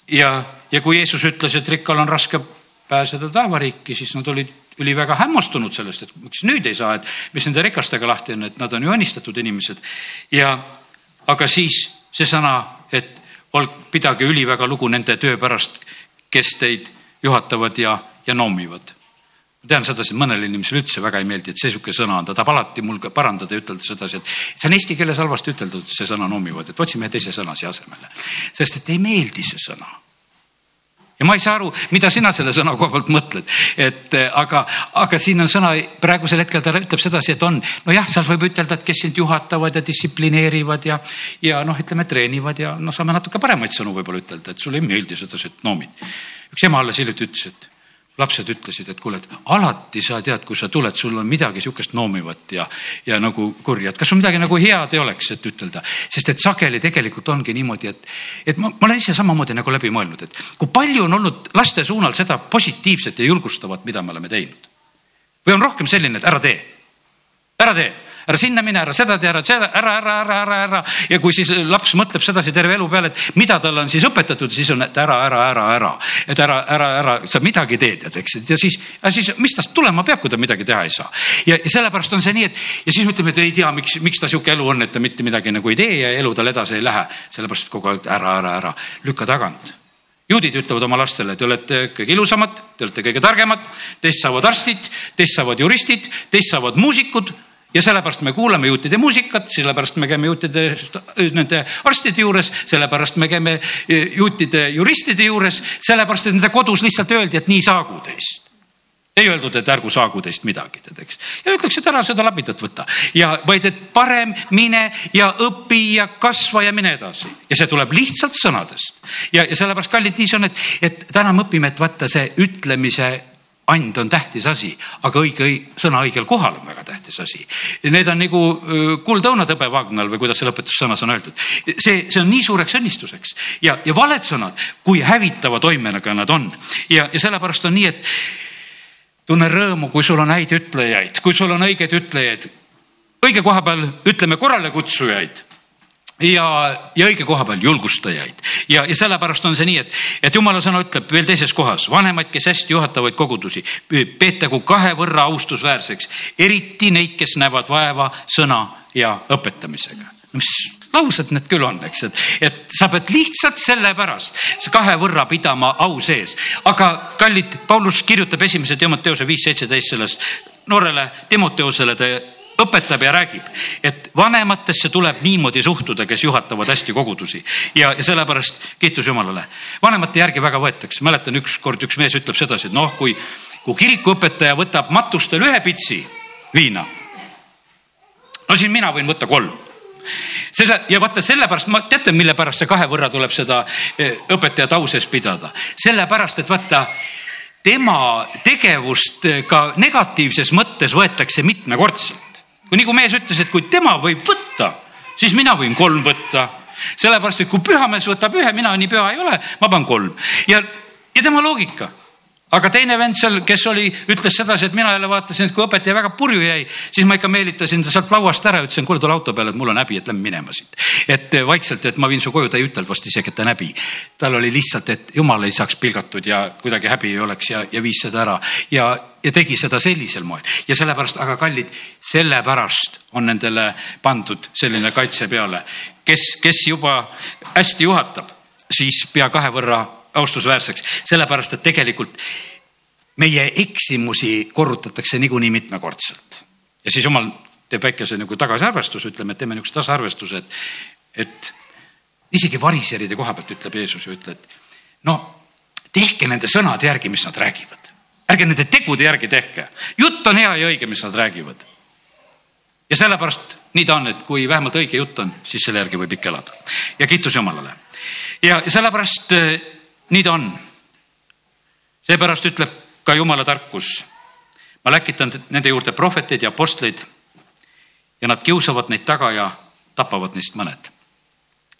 ja, ja kui Jeesus ütles, et rikkal on raske pääseda taevariiki, siis nad olid üliväga hämmastunud sellest, et miks nüüd ei saa, et mis nende rikastega lahti on, et nad on ju õnnistatud inimesed. ja aga siis see sõna, et olg, pidage üliväga lugu nende töö pärast, kes teid juhatavad ja, ja noomivad. ma tean sedasi, et mõnele inimesele üldse väga ei meeldi, et see sihuke sõna on, ta tahab alati mul parandada ja ütelda sedasi, et see on eesti keeles halvasti üteldud, see sõna noomivad, et otsime teise sõna siia asemele. sest et ei meeldi see sõna ja ma ei saa aru, mida sina selle sõna koha pealt mõtled, et eh, aga, aga siin on sõna, praegusel hetkel ta ütleb sedasi, et on, nojah, seal võib ütelda, et kes sind juhatavad ja distsiplineerivad ja, ja noh, ütleme, treenivad ja noh, saame natuke paremaid sõnu võib-olla ütelda, et sulle ei meeldi sedasi, et noomid. üks ema alles hiljuti ütles, et lapsed ütlesid, et kuule, et alati sa tead, kui sa tuled, sul on midagi sihukest noomivat ja, ja nagu kurja, et kas sul midagi nagu head ei oleks, et ütelda. sest et sageli tegelikult ongi niimoodi, et, et ma, ma olen ise samamoodi nagu läbi mõelnud, et kui palju on olnud laste suunal seda positiivset ja julgustavat, mida me oleme teinud. või on rohkem selline, et ära tee, ära tee ära sinna mine, ära seda tee, ära seda, ära, ära, ära, ära, ära. ja kui siis laps mõtleb sedasi terve elu peale, et mida talle on siis õpetatud, siis on, et ära, ära, ära, ära. et ära, ära, ära, sa midagi teed, et eks, ja siis, siis mis tast tulema peab, kui ta midagi teha ei saa. ja, sellepärast on see nii, et ja siis me ütleme, et ei tea, miks, miks ta sihuke elu on, et ta mitte midagi nagu ei tee ja elu tal edasi ei lähe. sellepärast kogu aeg ära, ära, ära, lükka tagant juudid ütlevad oma lastele, te olete kõige ilusamad, te olete kõige targemad, teist saavad arstid, teist saavad juristid, teist saavad muusikud ja sellepärast me kuulame juutide muusikat, sellepärast me käime juutide, nende arstide juures, sellepärast me käime juutide juristide juures, sellepärast et nende kodus lihtsalt öeldi, et nii saagu teist ei öeldud, et ärgu saagu teist midagi, tead, eks. ja öeldakse, et ära seda labidat võta ja vaid, et parem mine ja õpi ja kasva ja mine edasi. ja see tuleb lihtsalt sõnadest. ja, ja sellepärast, kallid, nii see on, et, et täna me õpime, et vaata see ütlemise and on tähtis asi, aga õige sõna õigel kohal on väga tähtis asi. Need on nagu kuldõunad hõbevaagnal või kuidas see lõpetussõnas on öeldud. see, see on nii suureks õnnistuseks ja, ja valed sõnad, kui hävitava toimega nad on ja, ja sellepärast on nii, et tunne rõõmu, kui sul on häid ütlejaid, kui sul on õigeid ütlejaid. õige koha peal ütleme korralekutsujaid ja, ja õige koha peal julgustajaid ja, ja sellepärast on see nii, et, et jumala sõna ütleb veel teises kohas, vanemaid, kes hästi juhatavaid kogudusi, peetagu kahe võrra austusväärseks, eriti neid, kes näevad vaeva sõna ja õpetamisega. mis laused need küll on, eks, et, et sa pead lihtsalt sellepärast kahe võrra pidama au sees, aga kallid, Paulus kirjutab esimese Timoteose viis seitseteist sellest noorele Timoteusele, ta õpetab ja räägib, et vanematesse tuleb niimoodi suhtuda, kes juhatavad hästi kogudusi ja, ja sellepärast kiitus Jumalale. vanemate järgi väga võetakse, mäletan ükskord üks mees ütleb sedasi, et noh, kui, kui kirikuõpetaja võtab matustel ühe pitsi viina. no siin mina võin võtta kolm selle ja vaata sellepärast, ma teate, mille pärast see kahe võrra tuleb seda eh, õpetajat au sees pidada, sellepärast et vaata tema tegevust ka negatiivses mõttes võetakse mitmekordselt kui nagu mees ütles, et kui tema võib võtta, siis mina võin kolm võtta. sellepärast, et kui pühamees võtab ühe, mina nii püha ei ole, ma panen kolm ja, ja tema loogika. aga teine vend seal, kes oli, ütles sedasi, et mina jälle vaatasin, et kui õpetaja väga purju jäi, siis ma ikka meelitasin ta sealt lauast ära, ütlesin, kuule, tule auto peale, et mul on häbi, et lähme minema siit. et vaikselt, et ma viin su koju, ta ei ütelnud vast isegi, et ta on häbi. tal oli lihtsalt, et jumal ei saaks pilgatud ja kuidagi häbi ei oleks ja, ja viis seda ära ja, ja tegi seda sellisel moel ja sellepärast, aga kallid, sellepärast on nendele pandud selline kaitse peale, kes, kes juba hästi juhatab, siis pea kahe võrra austusväärseks, sellepärast et tegelikult meie eksimusi korrutatakse niikuinii mitmekordselt. ja siis jumal teeb väikese nagu tagasiarvestuse, ütleme, et teeme niisuguse tasaarvestuse, et, et isegi variseride koha pealt ütleb Jeesus ju ütleb, no tehke nende sõnade järgi, mis nad räägivad. Ärge nende tegude järgi tehke. jutt on hea ja õige, mis nad räägivad. ja sellepärast nii ta on, et kui vähemalt õige jutt on, siis selle järgi võib ikka elada. ja kiitus Jumalale. ja sellepärast nii ta on. seepärast ütleb ka jumala tarkus. ma läkitan nende juurde prohveteid ja apostleid ja nad kiusavad neid taga ja tapavad neist mõned.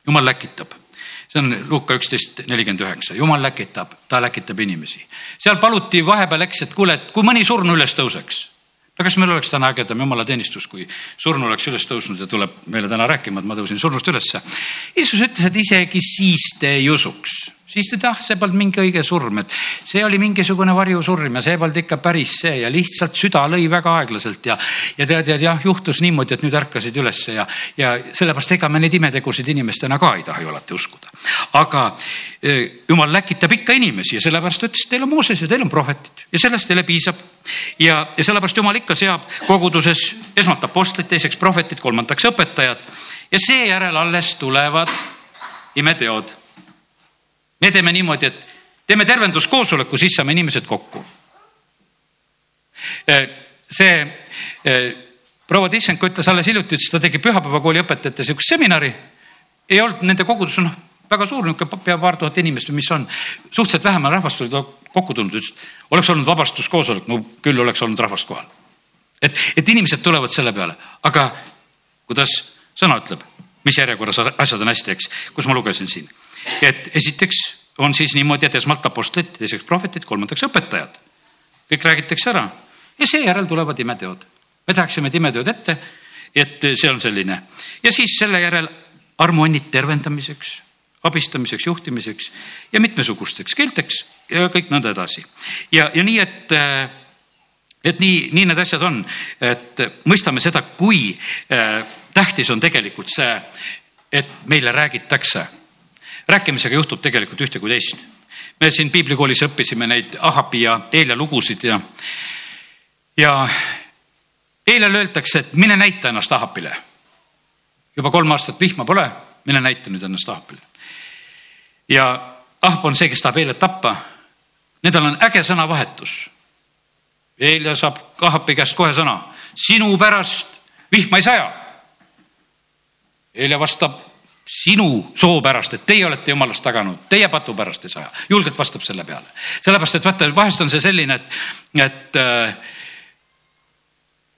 jumal läkitab, see on Luuka üksteist nelikümmend üheksa, jumal läkitab, ta läkitab inimesi. seal paluti vahepeal, eks, et kuule, et kui mõni surnu üles tõuseks no kas meil oleks täna ägedam jumalateenistus, kui surnu oleks üles tõusnud ja tuleb meile täna rääkima, et ma tõusin surnust ülesse. Jeesus ütles, et isegi siis te ei usuks siis ta, ah, see polnud mingi õige surm, et see oli mingisugune varjusurm ja see polnud ikka päris see ja lihtsalt süda lõi väga aeglaselt ja, ja tead, ja jah, juhtus niimoodi, et nüüd ärkasid ülesse ja, ja sellepärast ega me neid imetegusid inimestena ka ei taha ju alati uskuda. aga e, jumal läkitab ikka inimesi ja sellepärast ütles, teil on Mooses ja teil on prohvetid ja sellest teile piisab. ja, ja sellepärast jumal ikka seab koguduses esmalt apostlid, teiseks prohvetid, kolmandaks õpetajad ja seejärel alles tulevad imeteod me teeme niimoodi, et teeme tervenduskoosoleku, siis saame inimesed kokku. Eh, see eh, proua Tissenko ütles alles hiljuti, ütles, ta tegi pühapäevakooli õpetajate sihukest seminari. ei olnud nende kogudus, noh, väga suur, niisugune pea paar tuhat inimest või mis on. suhteliselt vähem rahvast oli kokku tulnud, ütles, oleks olnud vabastuskoosolek, no küll oleks olnud rahvast kohal. et, et inimesed tulevad selle peale, aga kuidas sõna ütleb, mis järjekorras asjad on hästi, eks, kus ma lugesin siin et esiteks on siis niimoodi, et esmalt apostlid, teiseks prohvetid, kolmandaks õpetajad. kõik räägitakse ära ja seejärel tulevad imeteod. me tahaksime, et imeteod ette, et see on selline ja siis selle järel armuannid tervendamiseks, abistamiseks, juhtimiseks ja mitmesugusteks keelteks ja kõik nõnda edasi. ja, ja nii, et et nii, nii need asjad on, et mõistame seda, kui äh, tähtis on tegelikult see, et meile räägitakse rääkimisega juhtub tegelikult ühte kui teist. me siin piiblikoolis õppisime neid Ahabi ja Eelia lugusid ja, ja Eeliale öeldakse, et mine näita ennast Ahabile. juba kolm aastat vihma pole, mine näita nüüd ennast Ahabile. ja Ahab on see, kes tahab Eeliat tappa. Nendel on äge sõnavahetus. Eelia saab Ahabi käest kohe sõna, sinu pärast vihma ei saja. Eelia vastab sinu soo pärast, et teie olete jumalast taganud, teie patu pärast ei saja. julgelt vastab selle peale. sellepärast, et vaata, vahest on see selline, et, et äh,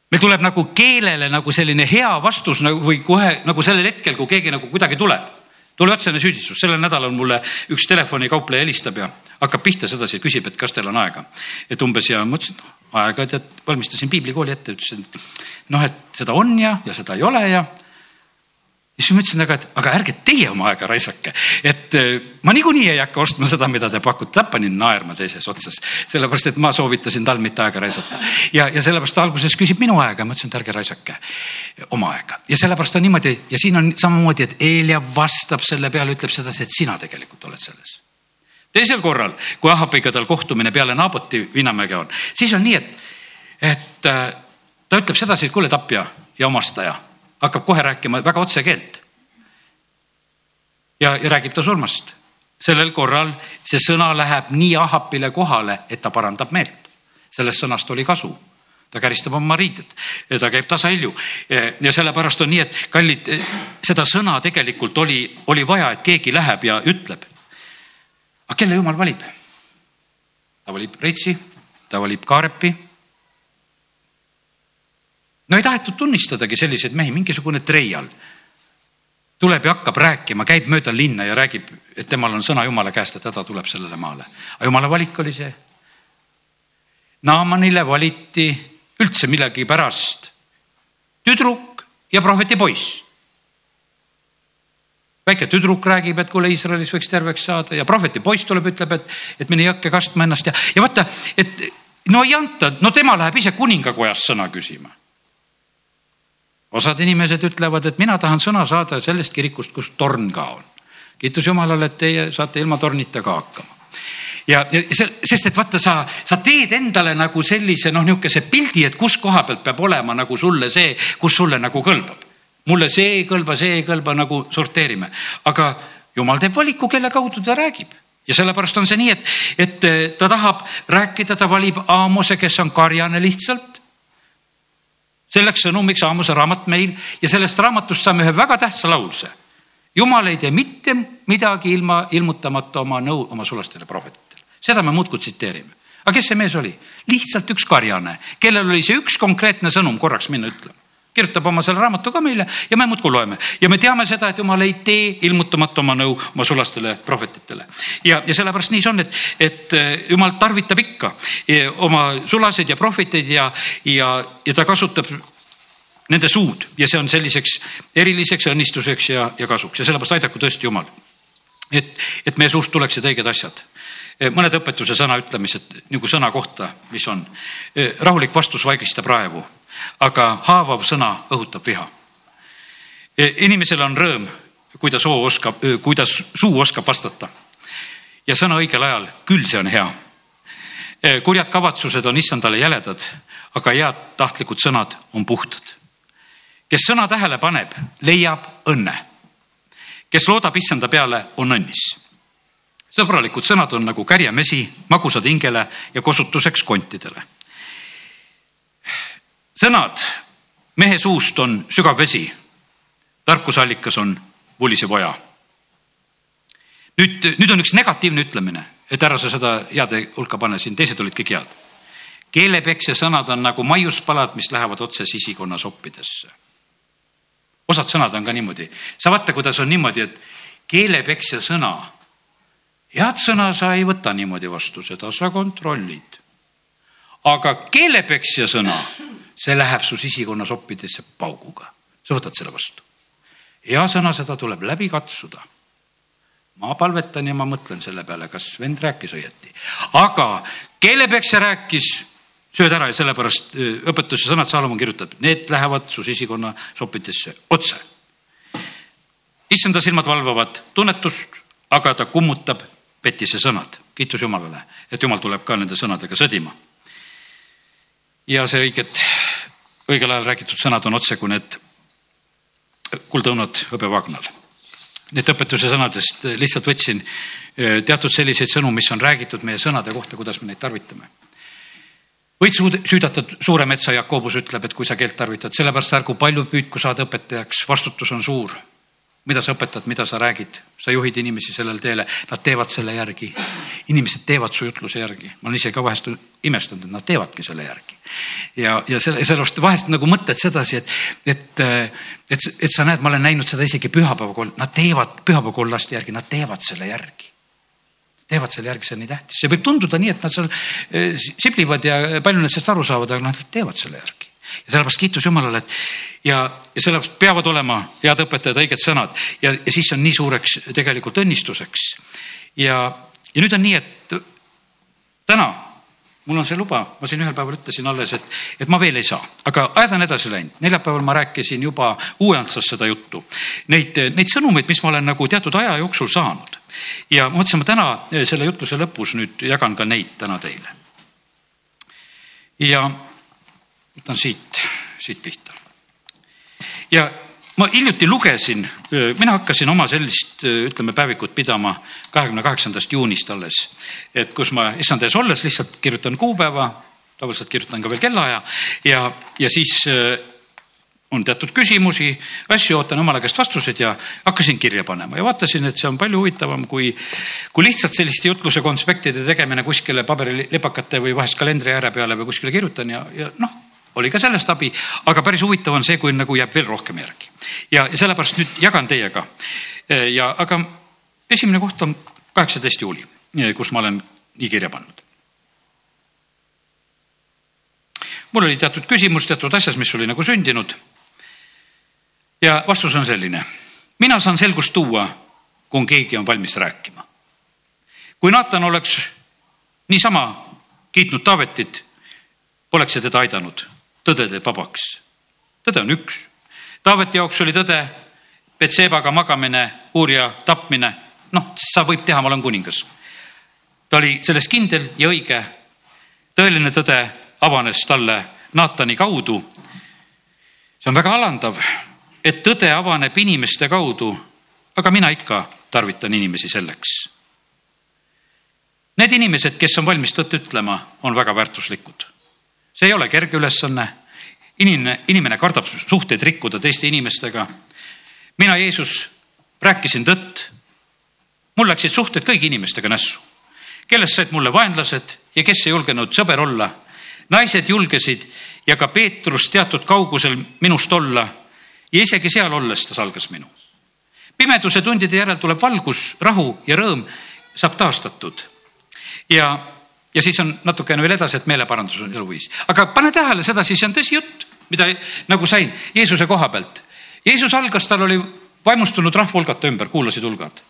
meil tuleb nagu keelele nagu selline hea vastus nagu või kohe nagu sellel hetkel, kui keegi nagu kuidagi tuleb. tule otsene süüdistus, sellel nädalal mulle üks telefonikaupleja helistab ja hakkab pihta sedasi, küsib, et kas teil on aega. et umbes ja ma ütlesin, et noh, aega tead, valmistasin piiblikooli ette, ütlesin, noh, et seda on ja, ja seda ei ole ja ja siis ma ütlesin, aga, aga ärge teie oma aega raisake, et äh, ma niikuinii ei hakka ostma seda, mida te pakute, ta pani naerma teises otsas, sellepärast et ma soovitasin tal mitte aega raisata. ja, ja sellepärast ta alguses küsib minu aega, ma ütlesin, et ärge raisake oma aega ja sellepärast on niimoodi ja siin on samamoodi, et Eelia vastab selle peale, ütleb sedasi, et sina tegelikult oled selles. teisel korral, kui Ahabiga tal kohtumine peale Naaboti Vinnamäge on, siis on nii, et, et äh, ta ütleb sedasi, et kuule, tapja ja omastaja hakkab kohe rääkima väga otsekeelt. ja, ja räägib ta surmast. sellel korral see sõna läheb nii Ahapile kohale, et ta parandab meelt. sellest sõnast oli kasu ta käristab oma riided, ta käib tasahilju ja sellepärast on nii, et kallid, seda sõna tegelikult oli, oli vaja, et keegi läheb ja ütleb. aga kelle jumal valib? ta valib Reitsi, ta valib Kaarepi no ei tahetud tunnistadagi selliseid mehi, mingisugune treial tuleb ja hakkab rääkima, käib mööda linna ja räägib, et temal on sõna Jumala käest, et häda tuleb sellele maale. aga Jumala valik oli see, Naamanile valiti üldse millegipärast tüdruk ja prohveti poiss. väike tüdruk räägib, et kuule, Iisraelis võiks terveks saada ja prohveti poiss tuleb, ütleb, et, et mine jõkke kastma ennast ja, ja vaata, et no ei anta, no tema läheb ise kuningakojas sõna küsima. Osad inimesed ütlevad, et mina tahan sõna saada sellest kirikust, kus torn ka on. kiitus Jumalale, et teie saate ilma tornita ka hakkama ja, ja see, sest et vaata, sa, sa teed endale nagu sellise noh, niisuguse pildi, et kus koha pealt peab olema nagu sulle see, kus sulle nagu kõlbab. mulle see ei kõlba, see ei kõlba, nagu sorteerime, aga jumal teeb valiku, kelle kaudu ta räägib ja sellepärast on see nii, et, et ta tahab rääkida, ta valib Aamose, kes on karjane lihtsalt. Selleks sõnumiks Aamose raamat meil ja sellest raamatust saame ühe väga tähtsa laulse. jumal ei tee mitte midagi ilma ilmutamata oma nõu oma sulastele prohvetitele, seda me muudkui tsiteerime. aga kes see mees oli? lihtsalt üks karjane, kellel oli see üks konkreetne sõnum korraks minna ütlema kirjutab oma selle raamatu ka meile ja me muudkui loeme ja me teame seda, et jumal ei tee ilmutamata oma nõu oma sulastele prohvetitele. ja, ja sellepärast nii see on, et, et eh, jumal tarvitab ikka eh, oma sulaseid ja prohveteid ja, ja, ja ta kasutab nende suud ja see on selliseks eriliseks õnnistuseks ja, ja kasuks ja sellepärast aidaku tõesti Jumal. et, et meie suust tuleksid õiged asjad mõned õpetuse sõna ütlemised nagu sõna kohta, mis on. rahulik vastus vaigistab raevu aga haavav sõna õhutab viha. Inimesel on rõõm, kui ta soo oskab, kui ta suu oskab vastata. ja sõna õigel ajal, küll see on hea. Kurjad kavatsused on issandale jäledad, aga head tahtlikud sõnad on puhtad. kes sõna tähele paneb, leiab õnne. kes loodab issanda peale, on õnnis sõbralikud sõnad on nagu kärjemesi, magusad hingele ja kosutuseks kontidele sõnad mehe suust on sügav vesi. tarkusallikas on vulisev oja. nüüd, nüüd on üks negatiivne ütlemine, et ära sa seda heade hulka pane, siin teised olid kõik head. keelepeksja sõnad on nagu maiuspalad, mis lähevad otse sisikonna soppidesse. osad sõnad on ka niimoodi, sa vaata, kuidas on niimoodi, et keelepeksja sõna, head sõna sa ei võta niimoodi vastu, seda sa kontrollid. aga keelepeksja sõna see läheb su sisikonna soppidesse pauguga. sa võtad selle vastu. hea sõna, seda tuleb läbi katsuda. ma palvetan ja ma mõtlen selle peale, kas vend rääkis õieti. aga keelepeksja rääkis, sööd ära ja sellepärast õpetuse sõnad Saalomon kirjutab, need lähevad su sisikonna soppidesse otse. issanda silmad valvavad tunnetust, aga ta kummutab petise sõnad. kiitus Jumalale, et Jumal tuleb ka nende sõnadega sõdima ja see õiget, õigel ajal räägitud sõnad on otse kui need kuldõunad hõbevagnal. Need õpetuse sõnadest lihtsalt võtsin eh, teatud selliseid sõnu, mis on räägitud meie sõnade kohta, kuidas me neid tarvitame. võid süüdata suure metsa, Jakobus ütleb, et kui sa keelt tarvitad, sellepärast ärgu palju püüdku saada õpetajaks, vastutus on suur mida sa õpetad, mida sa räägid, sa juhid inimesi sellele teele, nad teevad selle järgi. inimesed teevad su jutluse järgi, ma olen ise ka vahest imestanud, et nad teevadki selle järgi. ja, ja selle, sellepärast vahest nagu mõtled sedasi, et, et, et, et sa näed, ma olen näinud seda isegi pühapäevakool, nad teevad pühapäevakollaste järgi, nad teevad selle järgi. Teevad selle järgi, see on nii tähtis, see võib tunduda nii, et nad seal eh, siblivad ja palju nad sellest aru saavad, aga nad teevad selle järgi ja sellepärast kiitus Jumalale, et ja, ja sellepärast peavad olema head õpetajad, õiged sõnad ja, ja siis on nii suureks tegelikult õnnistuseks. ja, ja nüüd on nii, et täna mul on see luba, ma siin ühel päeval ütlesin alles, et, et ma veel ei saa, aga ajad on edasi läinud. neljapäeval ma rääkisin juba uuendusest seda juttu. Neid, neid sõnumeid, mis ma olen nagu teatud aja jooksul saanud ja mõtlesin, ma täna selle jutluse lõpus nüüd jagan ka neid täna teile. ja võtan siit, siit pihta. ja ma hiljuti lugesin, mina hakkasin oma sellist, ütleme, päevikut pidama kahekümne kaheksandast juunist alles. et kus ma issand ees olles lihtsalt kirjutan kuupäeva, tavaliselt kirjutan ka veel kellaaja ja, ja siis on teatud küsimusi, asju, ootan jumala käest vastuseid ja hakkasin kirja panema ja vaatasin, et see on palju huvitavam kui, kui lihtsalt selliste jutluse konspektide tegemine kuskile paberilipakate või vahest kalendri ääre peale või kuskile kirjutan ja, ja noh oli ka sellest abi, aga päris huvitav on see, kui nagu jääb veel rohkem järgi. ja, sellepärast nüüd jagan teiega. ja, aga esimene koht on kaheksateist juuli, kus ma olen nii kirja pannud. mul oli teatud küsimus teatud asjas, mis oli nagu sündinud. ja vastus on selline. mina saan selgust tuua, kui keegi on valmis rääkima. kui Naatan oleks niisama kiitnud Taavetit, poleks see teda aidanud. Tõde teeb vabaks. tõde on üks. Taaveti jaoks oli tõde Betsebaga magamine, uurija tapmine. noh, sa võib teha, ma olen kuningas. ta oli selles kindel ja õige. tõeline tõde avanes talle Naatani kaudu. see on väga alandav, et tõde avaneb inimeste kaudu, aga mina ikka tarvitan inimesi selleks. Need inimesed, kes on valmis tõtt ütlema, on väga väärtuslikud. See ei ole kerge ülesanne. inimene, inimene kardab suhteid rikkuda teiste inimestega. mina, Jeesus, rääkisin tõtt. mul läksid suhted kõigi inimestega nässu, kellest said mulle vaenlased ja kes ei julgenud sõber olla naised julgesid ja ka Peetrus teatud kaugusel minust olla ja isegi seal olles ta salgas minu. pimeduse tundide järel tuleb valgus, rahu ja rõõm saab taastatud. ja, ja siis on natukene veel edasi, et meeleparandus on eluviis, aga pane tähele sedasi, see on tõsi jutt, mida nagu sain Jeesuse koha pealt. Jeesus algas, tal oli vaimustunud rahva hulgata ümber, kuulasid hulgad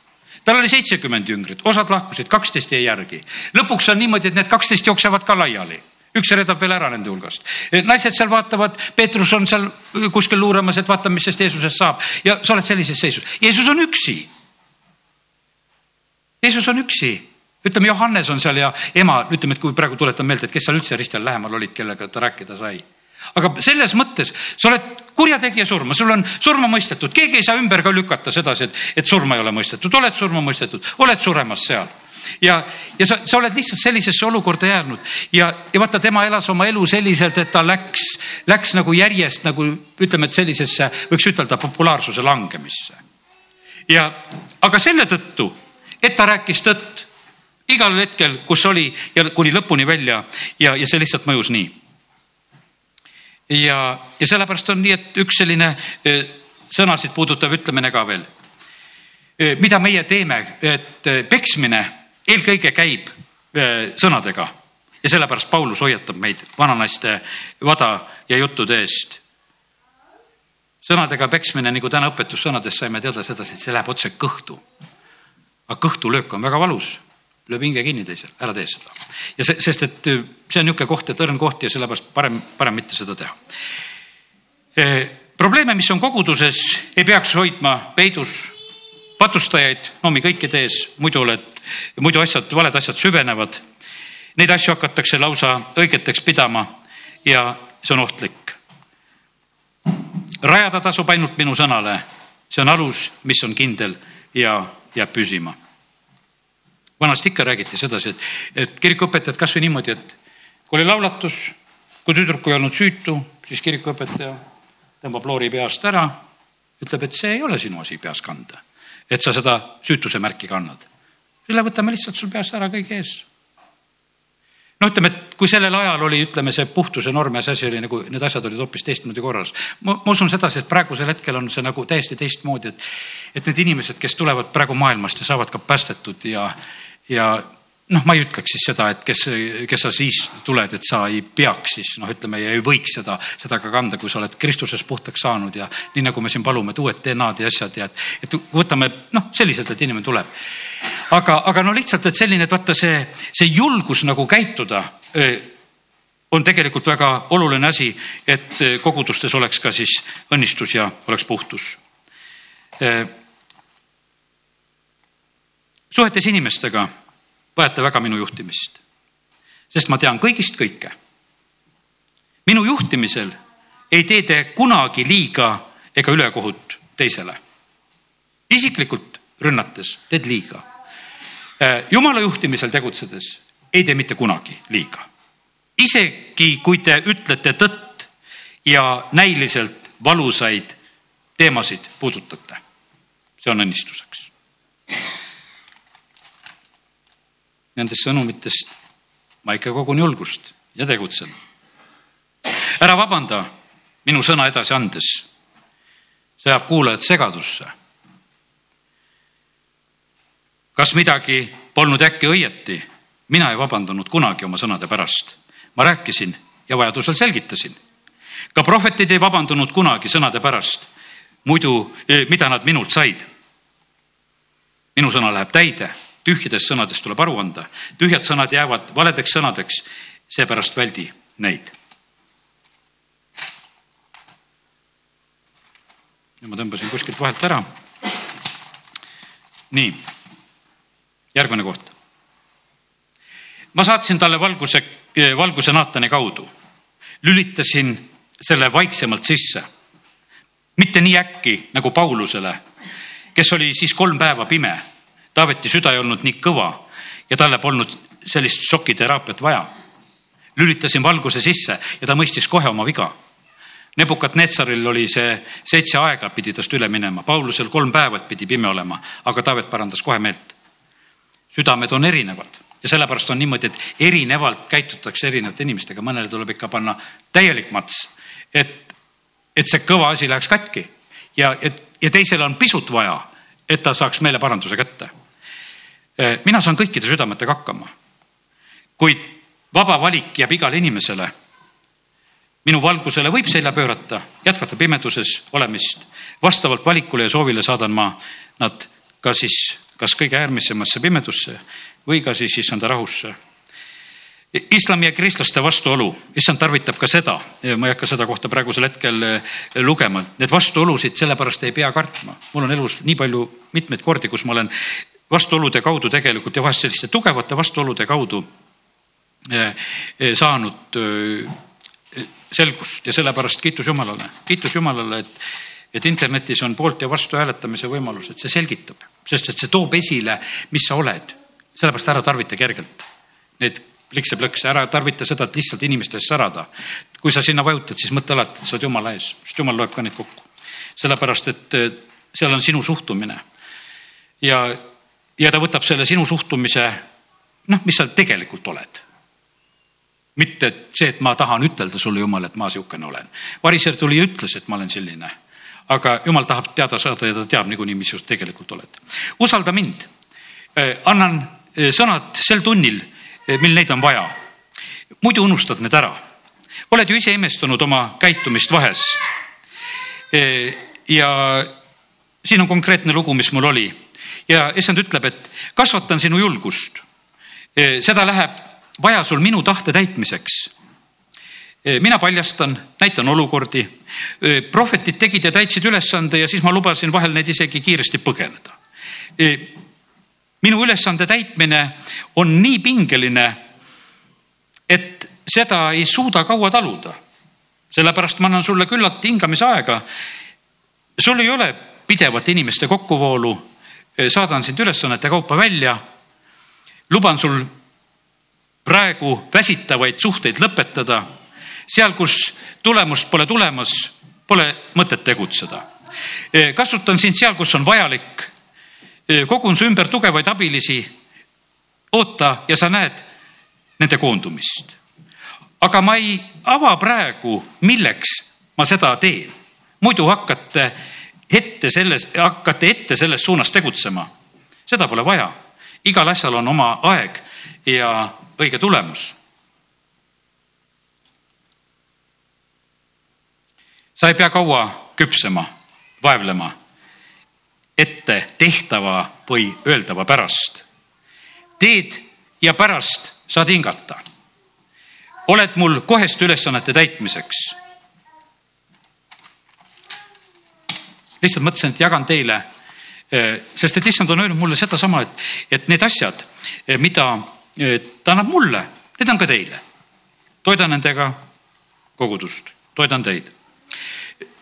tal oli seitsekümmend jüngrit, osad lahkusid, kaksteist jäi järgi. lõpuks on niimoodi, et need kaksteist jooksevad ka laiali üks redab veel ära nende hulgast. naised seal vaatavad, Peetrus on seal kuskil luuramas, et vaata, mis sellest Jeesusest saab ja sa oled sellises seisus. Jeesus on üksi. Jeesus on üksi, ütleme, Johannes on seal ja ema, ütleme, et kui praegu tuletan meelde, et kes seal üldse risti all lähemal olid, kellega ta rääkida sai. aga selles mõttes sa oled kurjategija surma, sul on surma mõistetud, keegi ei saa ümber ka lükata sedasi, et, et surma ei ole mõistetud, oled surma mõistetud, oled suremas seal ja, ja sa, sa oled lihtsalt sellisesse olukorda jäänud ja, ja vaata, tema elas oma elu selliselt, et ta läks, läks nagu järjest nagu ütleme, et sellisesse, võiks ütelda populaarsuse langemisse. ja, aga selle tõttu, et ta rääkis tõtt igal hetkel, kus oli ja kuni lõpuni välja ja, ja see lihtsalt mõjus nii. ja, ja sellepärast on nii, et üks selline eh, sõnasid puudutav ütlemine ka veel eh, mida meie teeme, et eh, peksmine eelkõige käib sõnadega ja sellepärast Paulus hoiatab meid vananaiste vada ja juttude eest. sõnadega peksmine, nagu täna õpetussõnadest saime teada sedasi, et see läheb otse kõhtu. aga kõhtulöök on väga valus, lööb hinge kinni teisel, ära tee seda. ja see, sest et äh, see on niisugune koht, et õrn koht ja sellepärast parem, parem mitte seda teha. Äh, probleeme, mis on koguduses, ei peaks hoidma peidus patustajaid noomi kõikide ees, muidu oled, muidu asjad, valed asjad süvenevad. Neid asju hakatakse lausa õigeteks pidama ja see on ohtlik. rajada tasub ainult minu sõnale, see on alus, mis on kindel ja jääb püsima. Vanasti ikka räägiti sedasi, et, et kirikuõpetajad kasvõi niimoodi, et kui oli laulatus, kui tüdruk ei olnud süütu, siis kirikuõpetaja tõmbab loori peast ära, ütleb, et see ei ole sinu asi peas kanda et sa seda süütuse märki kannad. selle võtame lihtsalt sul peast ära kõige ees. no ütleme, et kui sellel ajal oli, ütleme, see puhtuse norm ja see asi oli nagu, need asjad olid hoopis teistmoodi korras. ma, ma usun sedasi, et praegusel hetkel on see nagu täiesti teistmoodi, et, et need inimesed, kes tulevad praegu maailmast ja saavad ka päästetud ja, ja noh, ma ei ütleks siis seda, et kes, kes sa siis tuled, et sa ei peaks siis noh, ütleme ja ei võiks seda, seda ka kanda, kui sa oled Kristuses puhtaks saanud ja nii nagu me siin palume, et uued DNA-d ja asjad ja et, et võtame noh, selliselt, et inimene tuleb. aga, aga no lihtsalt, et selline, et vaata see, see julgus nagu käituda on tegelikult väga oluline asi, et kogudustes oleks ka siis õnnistus ja oleks puhtus. Suhetes inimestega vajate väga minu juhtimist. sest ma tean kõigist kõike. minu juhtimisel ei tee te kunagi liiga ega ülekohut teisele. isiklikult rünnates teed liiga. Äh, jumala juhtimisel tegutsedes ei tee mitte kunagi liiga. isegi kui te ütlete tõtt ja näiliselt valusaid teemasid puudutate, see on õnnistuseks nendest sõnumitest ma ikka kogun julgust ja tegutsen. ära vabanda minu sõna edasi andes. see ajab kuulajad segadusse. kas midagi polnud äkki õieti? mina ei vabandanud kunagi oma sõnade pärast. ma rääkisin ja vajadusel selgitasin. ka prohvetid ei vabandunud kunagi sõnade pärast, muidu, eh, mida nad minult said. minu sõna läheb täide, tühjadest sõnadest tuleb aru anda, tühjad sõnad jäävad valedeks sõnadeks, seepärast väldi neid. ja ma tõmbasin kuskilt vahelt ära. nii, järgmine koht. ma saatsin talle valguse, valguse Naatani kaudu, lülitasin selle vaiksemalt sisse. mitte nii äkki nagu Paulusele, kes oli siis kolm päeva pime. Taaveti süda ei olnud nii kõva ja talle polnud sellist šokiteraapiat vaja. lülitasin valguse sisse ja ta mõistis kohe oma viga Nebukat-Netsaril oli see seitse aega, pidi tast üle minema, Paulusel kolm päeva, pidi pime olema, aga Taavet parandas kohe meelt. südamed on erinevad ja sellepärast on niimoodi, et erinevalt käitutakse erinevate inimestega, mõnele tuleb ikka panna täielik mats, et, et see kõva asi läheks katki ja, et ja teisele on pisut vaja, et ta saaks meeleparanduse kätte. Mina saan kõikide südametega hakkama. kuid vaba valik jääb igale inimesele minu valgusele võib selja pöörata, jätkata pimeduses olemist. vastavalt valikule ja soovile saadan ma nad ka siis kas kõige äärmisemasse pimedusse või ka siis issanda rahusse. islami ja kristlaste vastuolu, issand tarvitab ka seda, ma ei hakka seda kohta praegusel hetkel eh, lugema, need vastuolusid sellepärast ei pea kartma. mul on elus nii palju mitmeid kordi, kus ma olen vastuolude kaudu tegelikult ja vahest selliste tugevate vastuolude kaudu eh, eh, saanud selgust ja sellepärast kiitus Jumalale, kiitus Jumalale, et, et internetis on poolt ja vastu hääletamise võimalus, et see selgitab, sest et see toob esile, mis sa oled. sellepärast ära tarvita kergelt neid plikse-plõkse, ära tarvita seda, et lihtsalt inimeste eest särada. kui sa sinna vajutad, siis mõtle alati, et sa oled Jumala ees, sest Jumal loeb ka neid kokku. sellepärast, et seal on sinu suhtumine. ja, ja ta võtab selle sinu suhtumise, noh, mis sa tegelikult oled mitte see, et ma tahan ütelda sulle, Jumal, et ma sihukene olen. variser tuli ja ütles, et ma olen selline. aga Jumal tahab teada saada ja ta teab niikuinii, mis sa tegelikult oled. usalda mind. Äh, annan äh, sõnad sel tunnil, äh, mil neid on vaja. muidu unustad need ära. oled ju ise imestunud oma käitumist vahest. ja siin on konkreetne lugu, mis mul oli ja issand ütleb, et kasvatan sinu julgust. seda läheb vaja sul minu tahte täitmiseks. mina paljastan, näitan olukordi. prohvetid tegid ja täitsid ülesande ja siis ma lubasin vahel neid isegi kiiresti põgeneda. minu ülesande täitmine on nii pingeline, et seda ei suuda kaua taluda. sellepärast ma annan sulle küllalt hingamisaega. sul ei ole pidevat inimeste kokkuvoolu. Saadan sind ülesannete kaupa välja. luban sul praegu väsitavaid suhteid lõpetada. seal, kus tulemust pole tulemas, pole mõtet tegutseda. Kasutan sind seal, kus on vajalik. Kogun su ümber tugevaid abilisi. oota ja sa näed nende koondumist. aga ma ei ava praegu, milleks ma seda teen. muidu hakkate ette selles, hakkate ette selles suunas tegutsema. seda pole vaja. igal asjal on oma aeg ja õige tulemus. sa ei pea kaua küpsema, vaevlema ette tehtava või öeldava pärast. teed ja pärast saad hingata. oled mul koheste ülesannete täitmiseks. Lihtsalt mõtlesin, et jagan teile, eh, sest et issand on öelnud mulle sedasama, et, et need asjad, eh, mida ta annab mulle, need on ka teile. toidan nendega kogudust, toidan teid.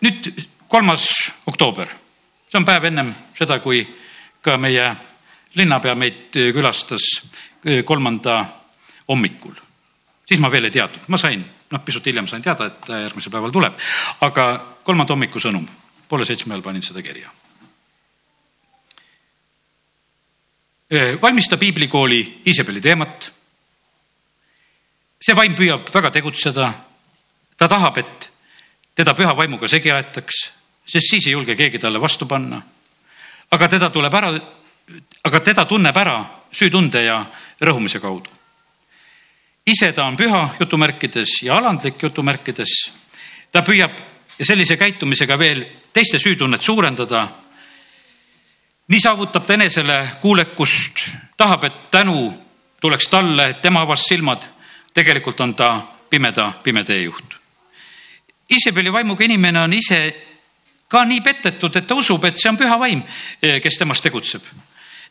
nüüd kolmas oktoober, see on päev ennem seda, kui ka meie linnapea meid külastas kolmanda hommikul. siis ma veel ei teadnud, ma sain, noh, pisut hiljem sain teada, et ta järgmisel päeval tuleb, aga kolmanda hommiku sõnum, poole seitsme ajal panin seda kirja valmista piiblikooli Iisabeli teemat. see vaim püüab väga tegutseda. ta tahab, et teda püha vaimuga segi aetaks, sest siis ei julge keegi talle vastu panna. aga teda tuleb ära, aga teda tunneb ära süütunde ja rõhumise kaudu. ise ta on püha jutumärkides ja alandlik jutumärkides. ta püüab sellise käitumisega veel teiste süütunnet suurendada. nii saavutab ta enesele kuulekust, tahab, et tänu tuleks talle, et tema avas silmad. tegelikult on ta pimeda, pime teejuht. Iisabeli vaimuga inimene on ise ka nii petetud, et ta usub, et see on püha vaim, kes temas tegutseb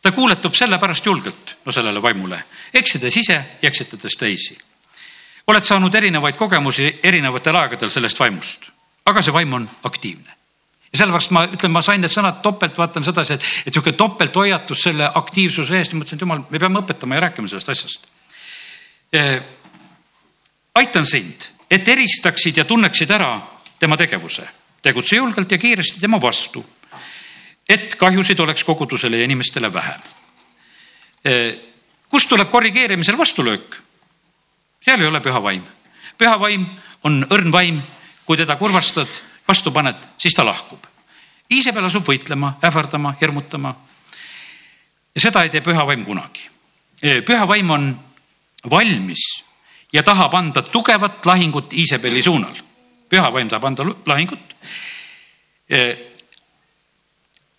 ta kuuletub sellepärast julgelt, no sellele vaimule, eksides ise ja eksitades teisi. oled saanud erinevaid kogemusi erinevatel aegadel sellest vaimust, aga see vaim on aktiivne. Ja sellepärast ma ütlen, ma sain need sõnad topelt, vaatan sedasi, et, et niisugune topelthoiatus selle aktiivsuse eest, mõtlesin, et jumal, me peame õpetama ja rääkima sellest asjast. aitan sind, et eristaksid ja tunneksid ära tema tegevuse, tegutse julgelt ja kiiresti tema vastu et kahjusid oleks kogudusele ja inimestele vähem. kust tuleb korrigeerimisel vastulöök? seal ei ole püha vaim. püha vaim on õrn vaim, kui teda kurvastad, vastu paned, siis ta lahkub. Iisabel asub võitlema, ähvardama, hirmutama. ja seda ei tee püha vaim kunagi. püha vaim on valmis ja tahab anda tugevat lahingut Iisabeli suunal. püha vaim tahab anda lahingut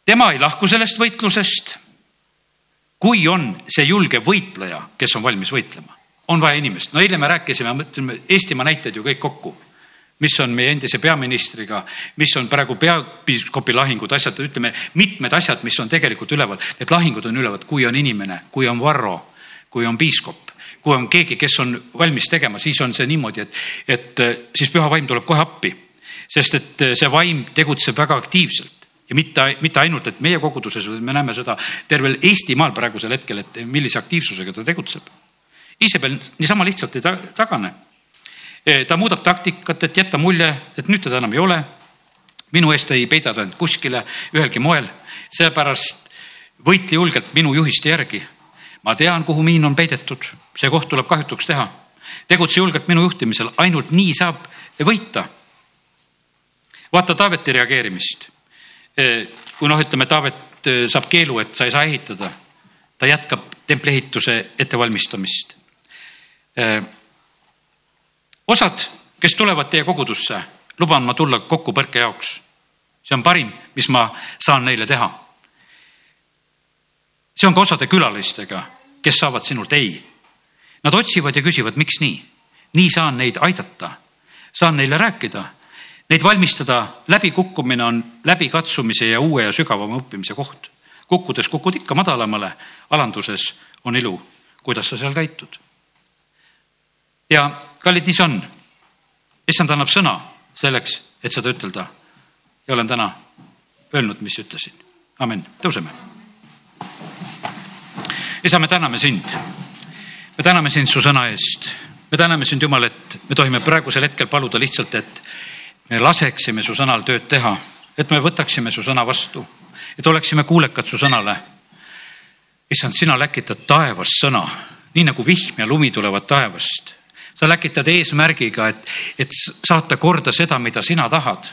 tema ei lahku sellest võitlusest. kui on see julge võitleja, kes on valmis võitlema, on vaja inimest. no eile me rääkisime, mõtlesime Eestimaa näited ju kõik kokku mis on meie endise peaministriga, mis on praegu peapiiskopi lahingud, asjad, ütleme mitmed asjad, mis on tegelikult üleval, need lahingud on üleval, kui on inimene, kui on Varro, kui on piiskop, kui on keegi, kes on valmis tegema, siis on see niimoodi, et, et siis püha vaim tuleb kohe appi. sest et see vaim tegutseb väga aktiivselt ja mitte, mitte ainult, et meie koguduses, me näeme seda tervel Eestimaal praegusel hetkel, et millise aktiivsusega ta tegutseb. Iisabel niisama lihtsalt ei tagane. E, ta muudab taktikat, et jätta mulje, et nüüd teda enam ei ole. minu eest ei peida ta end kuskile ühelgi moel, seepärast võitle julgelt minu juhiste järgi. ma tean, kuhu miin on peidetud, see koht tuleb kahjutuks teha. tegutse julgelt minu juhtimisel, ainult nii saab võita. vaata Taaveti reageerimist kui noh, ütleme, Taavet saab keelu, et sa ei saa ehitada, ta jätkab templi ehituse ettevalmistamist. Osad, kes tulevad teie kogudusse, luban ma tulla kokkupõrke jaoks. see on parim, mis ma saan neile teha. see on ka osade külalistega, kes saavad sinult ei. Nad otsivad ja küsivad, miks nii. nii saan neid aidata, saan neile rääkida Neid valmistada läbikukkumine on läbikatsumise ja uue ja sügavama õppimise koht. kukkudes kukud ikka madalamale, alanduses on ilu, kuidas sa seal käitud. Ja kallid, nii see on. issand annab sõna selleks, et seda ütelda. ja olen täna öelnud, mis ütlesin. amin, tõuseme. isa, me täname sind. me täname sind su sõna eest. me täname sind, Jumal, et me tohime praegusel hetkel paluda lihtsalt, et me laseksime su sõnal tööd teha, et me võtaksime su sõna vastu, et oleksime kuulekad su sõnale. issand, sina läkitad taevast sõna, nii nagu vihm ja lumi tulevad taevast. Sa läkitad eesmärgiga, et, et saata korda seda, mida sina tahad.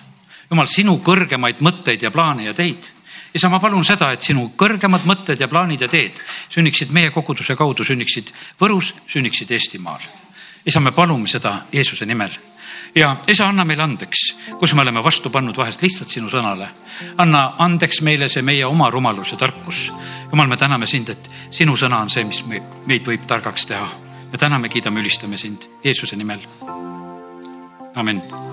jumal, sinu kõrgemaid mõtteid ja plaane ja teid isa, ma palun seda, et sinu kõrgemad mõtted ja plaanid ja teed sünniksid meie koguduse kaudu, sünniksid Võrus, sünniksid Eestimaal. isa, me palume seda Jeesuse nimel ja isa, anna meile andeks, kus me oleme vastu pannud vahest lihtsalt sinu sõnale. anna andeks meile see meie oma rumalus ja tarkus. jumal, me täname sind, et sinu sõna on see, mis meid võib targaks teha. Me täname, kiidame, ülistame sind Jeesuse nimel. amin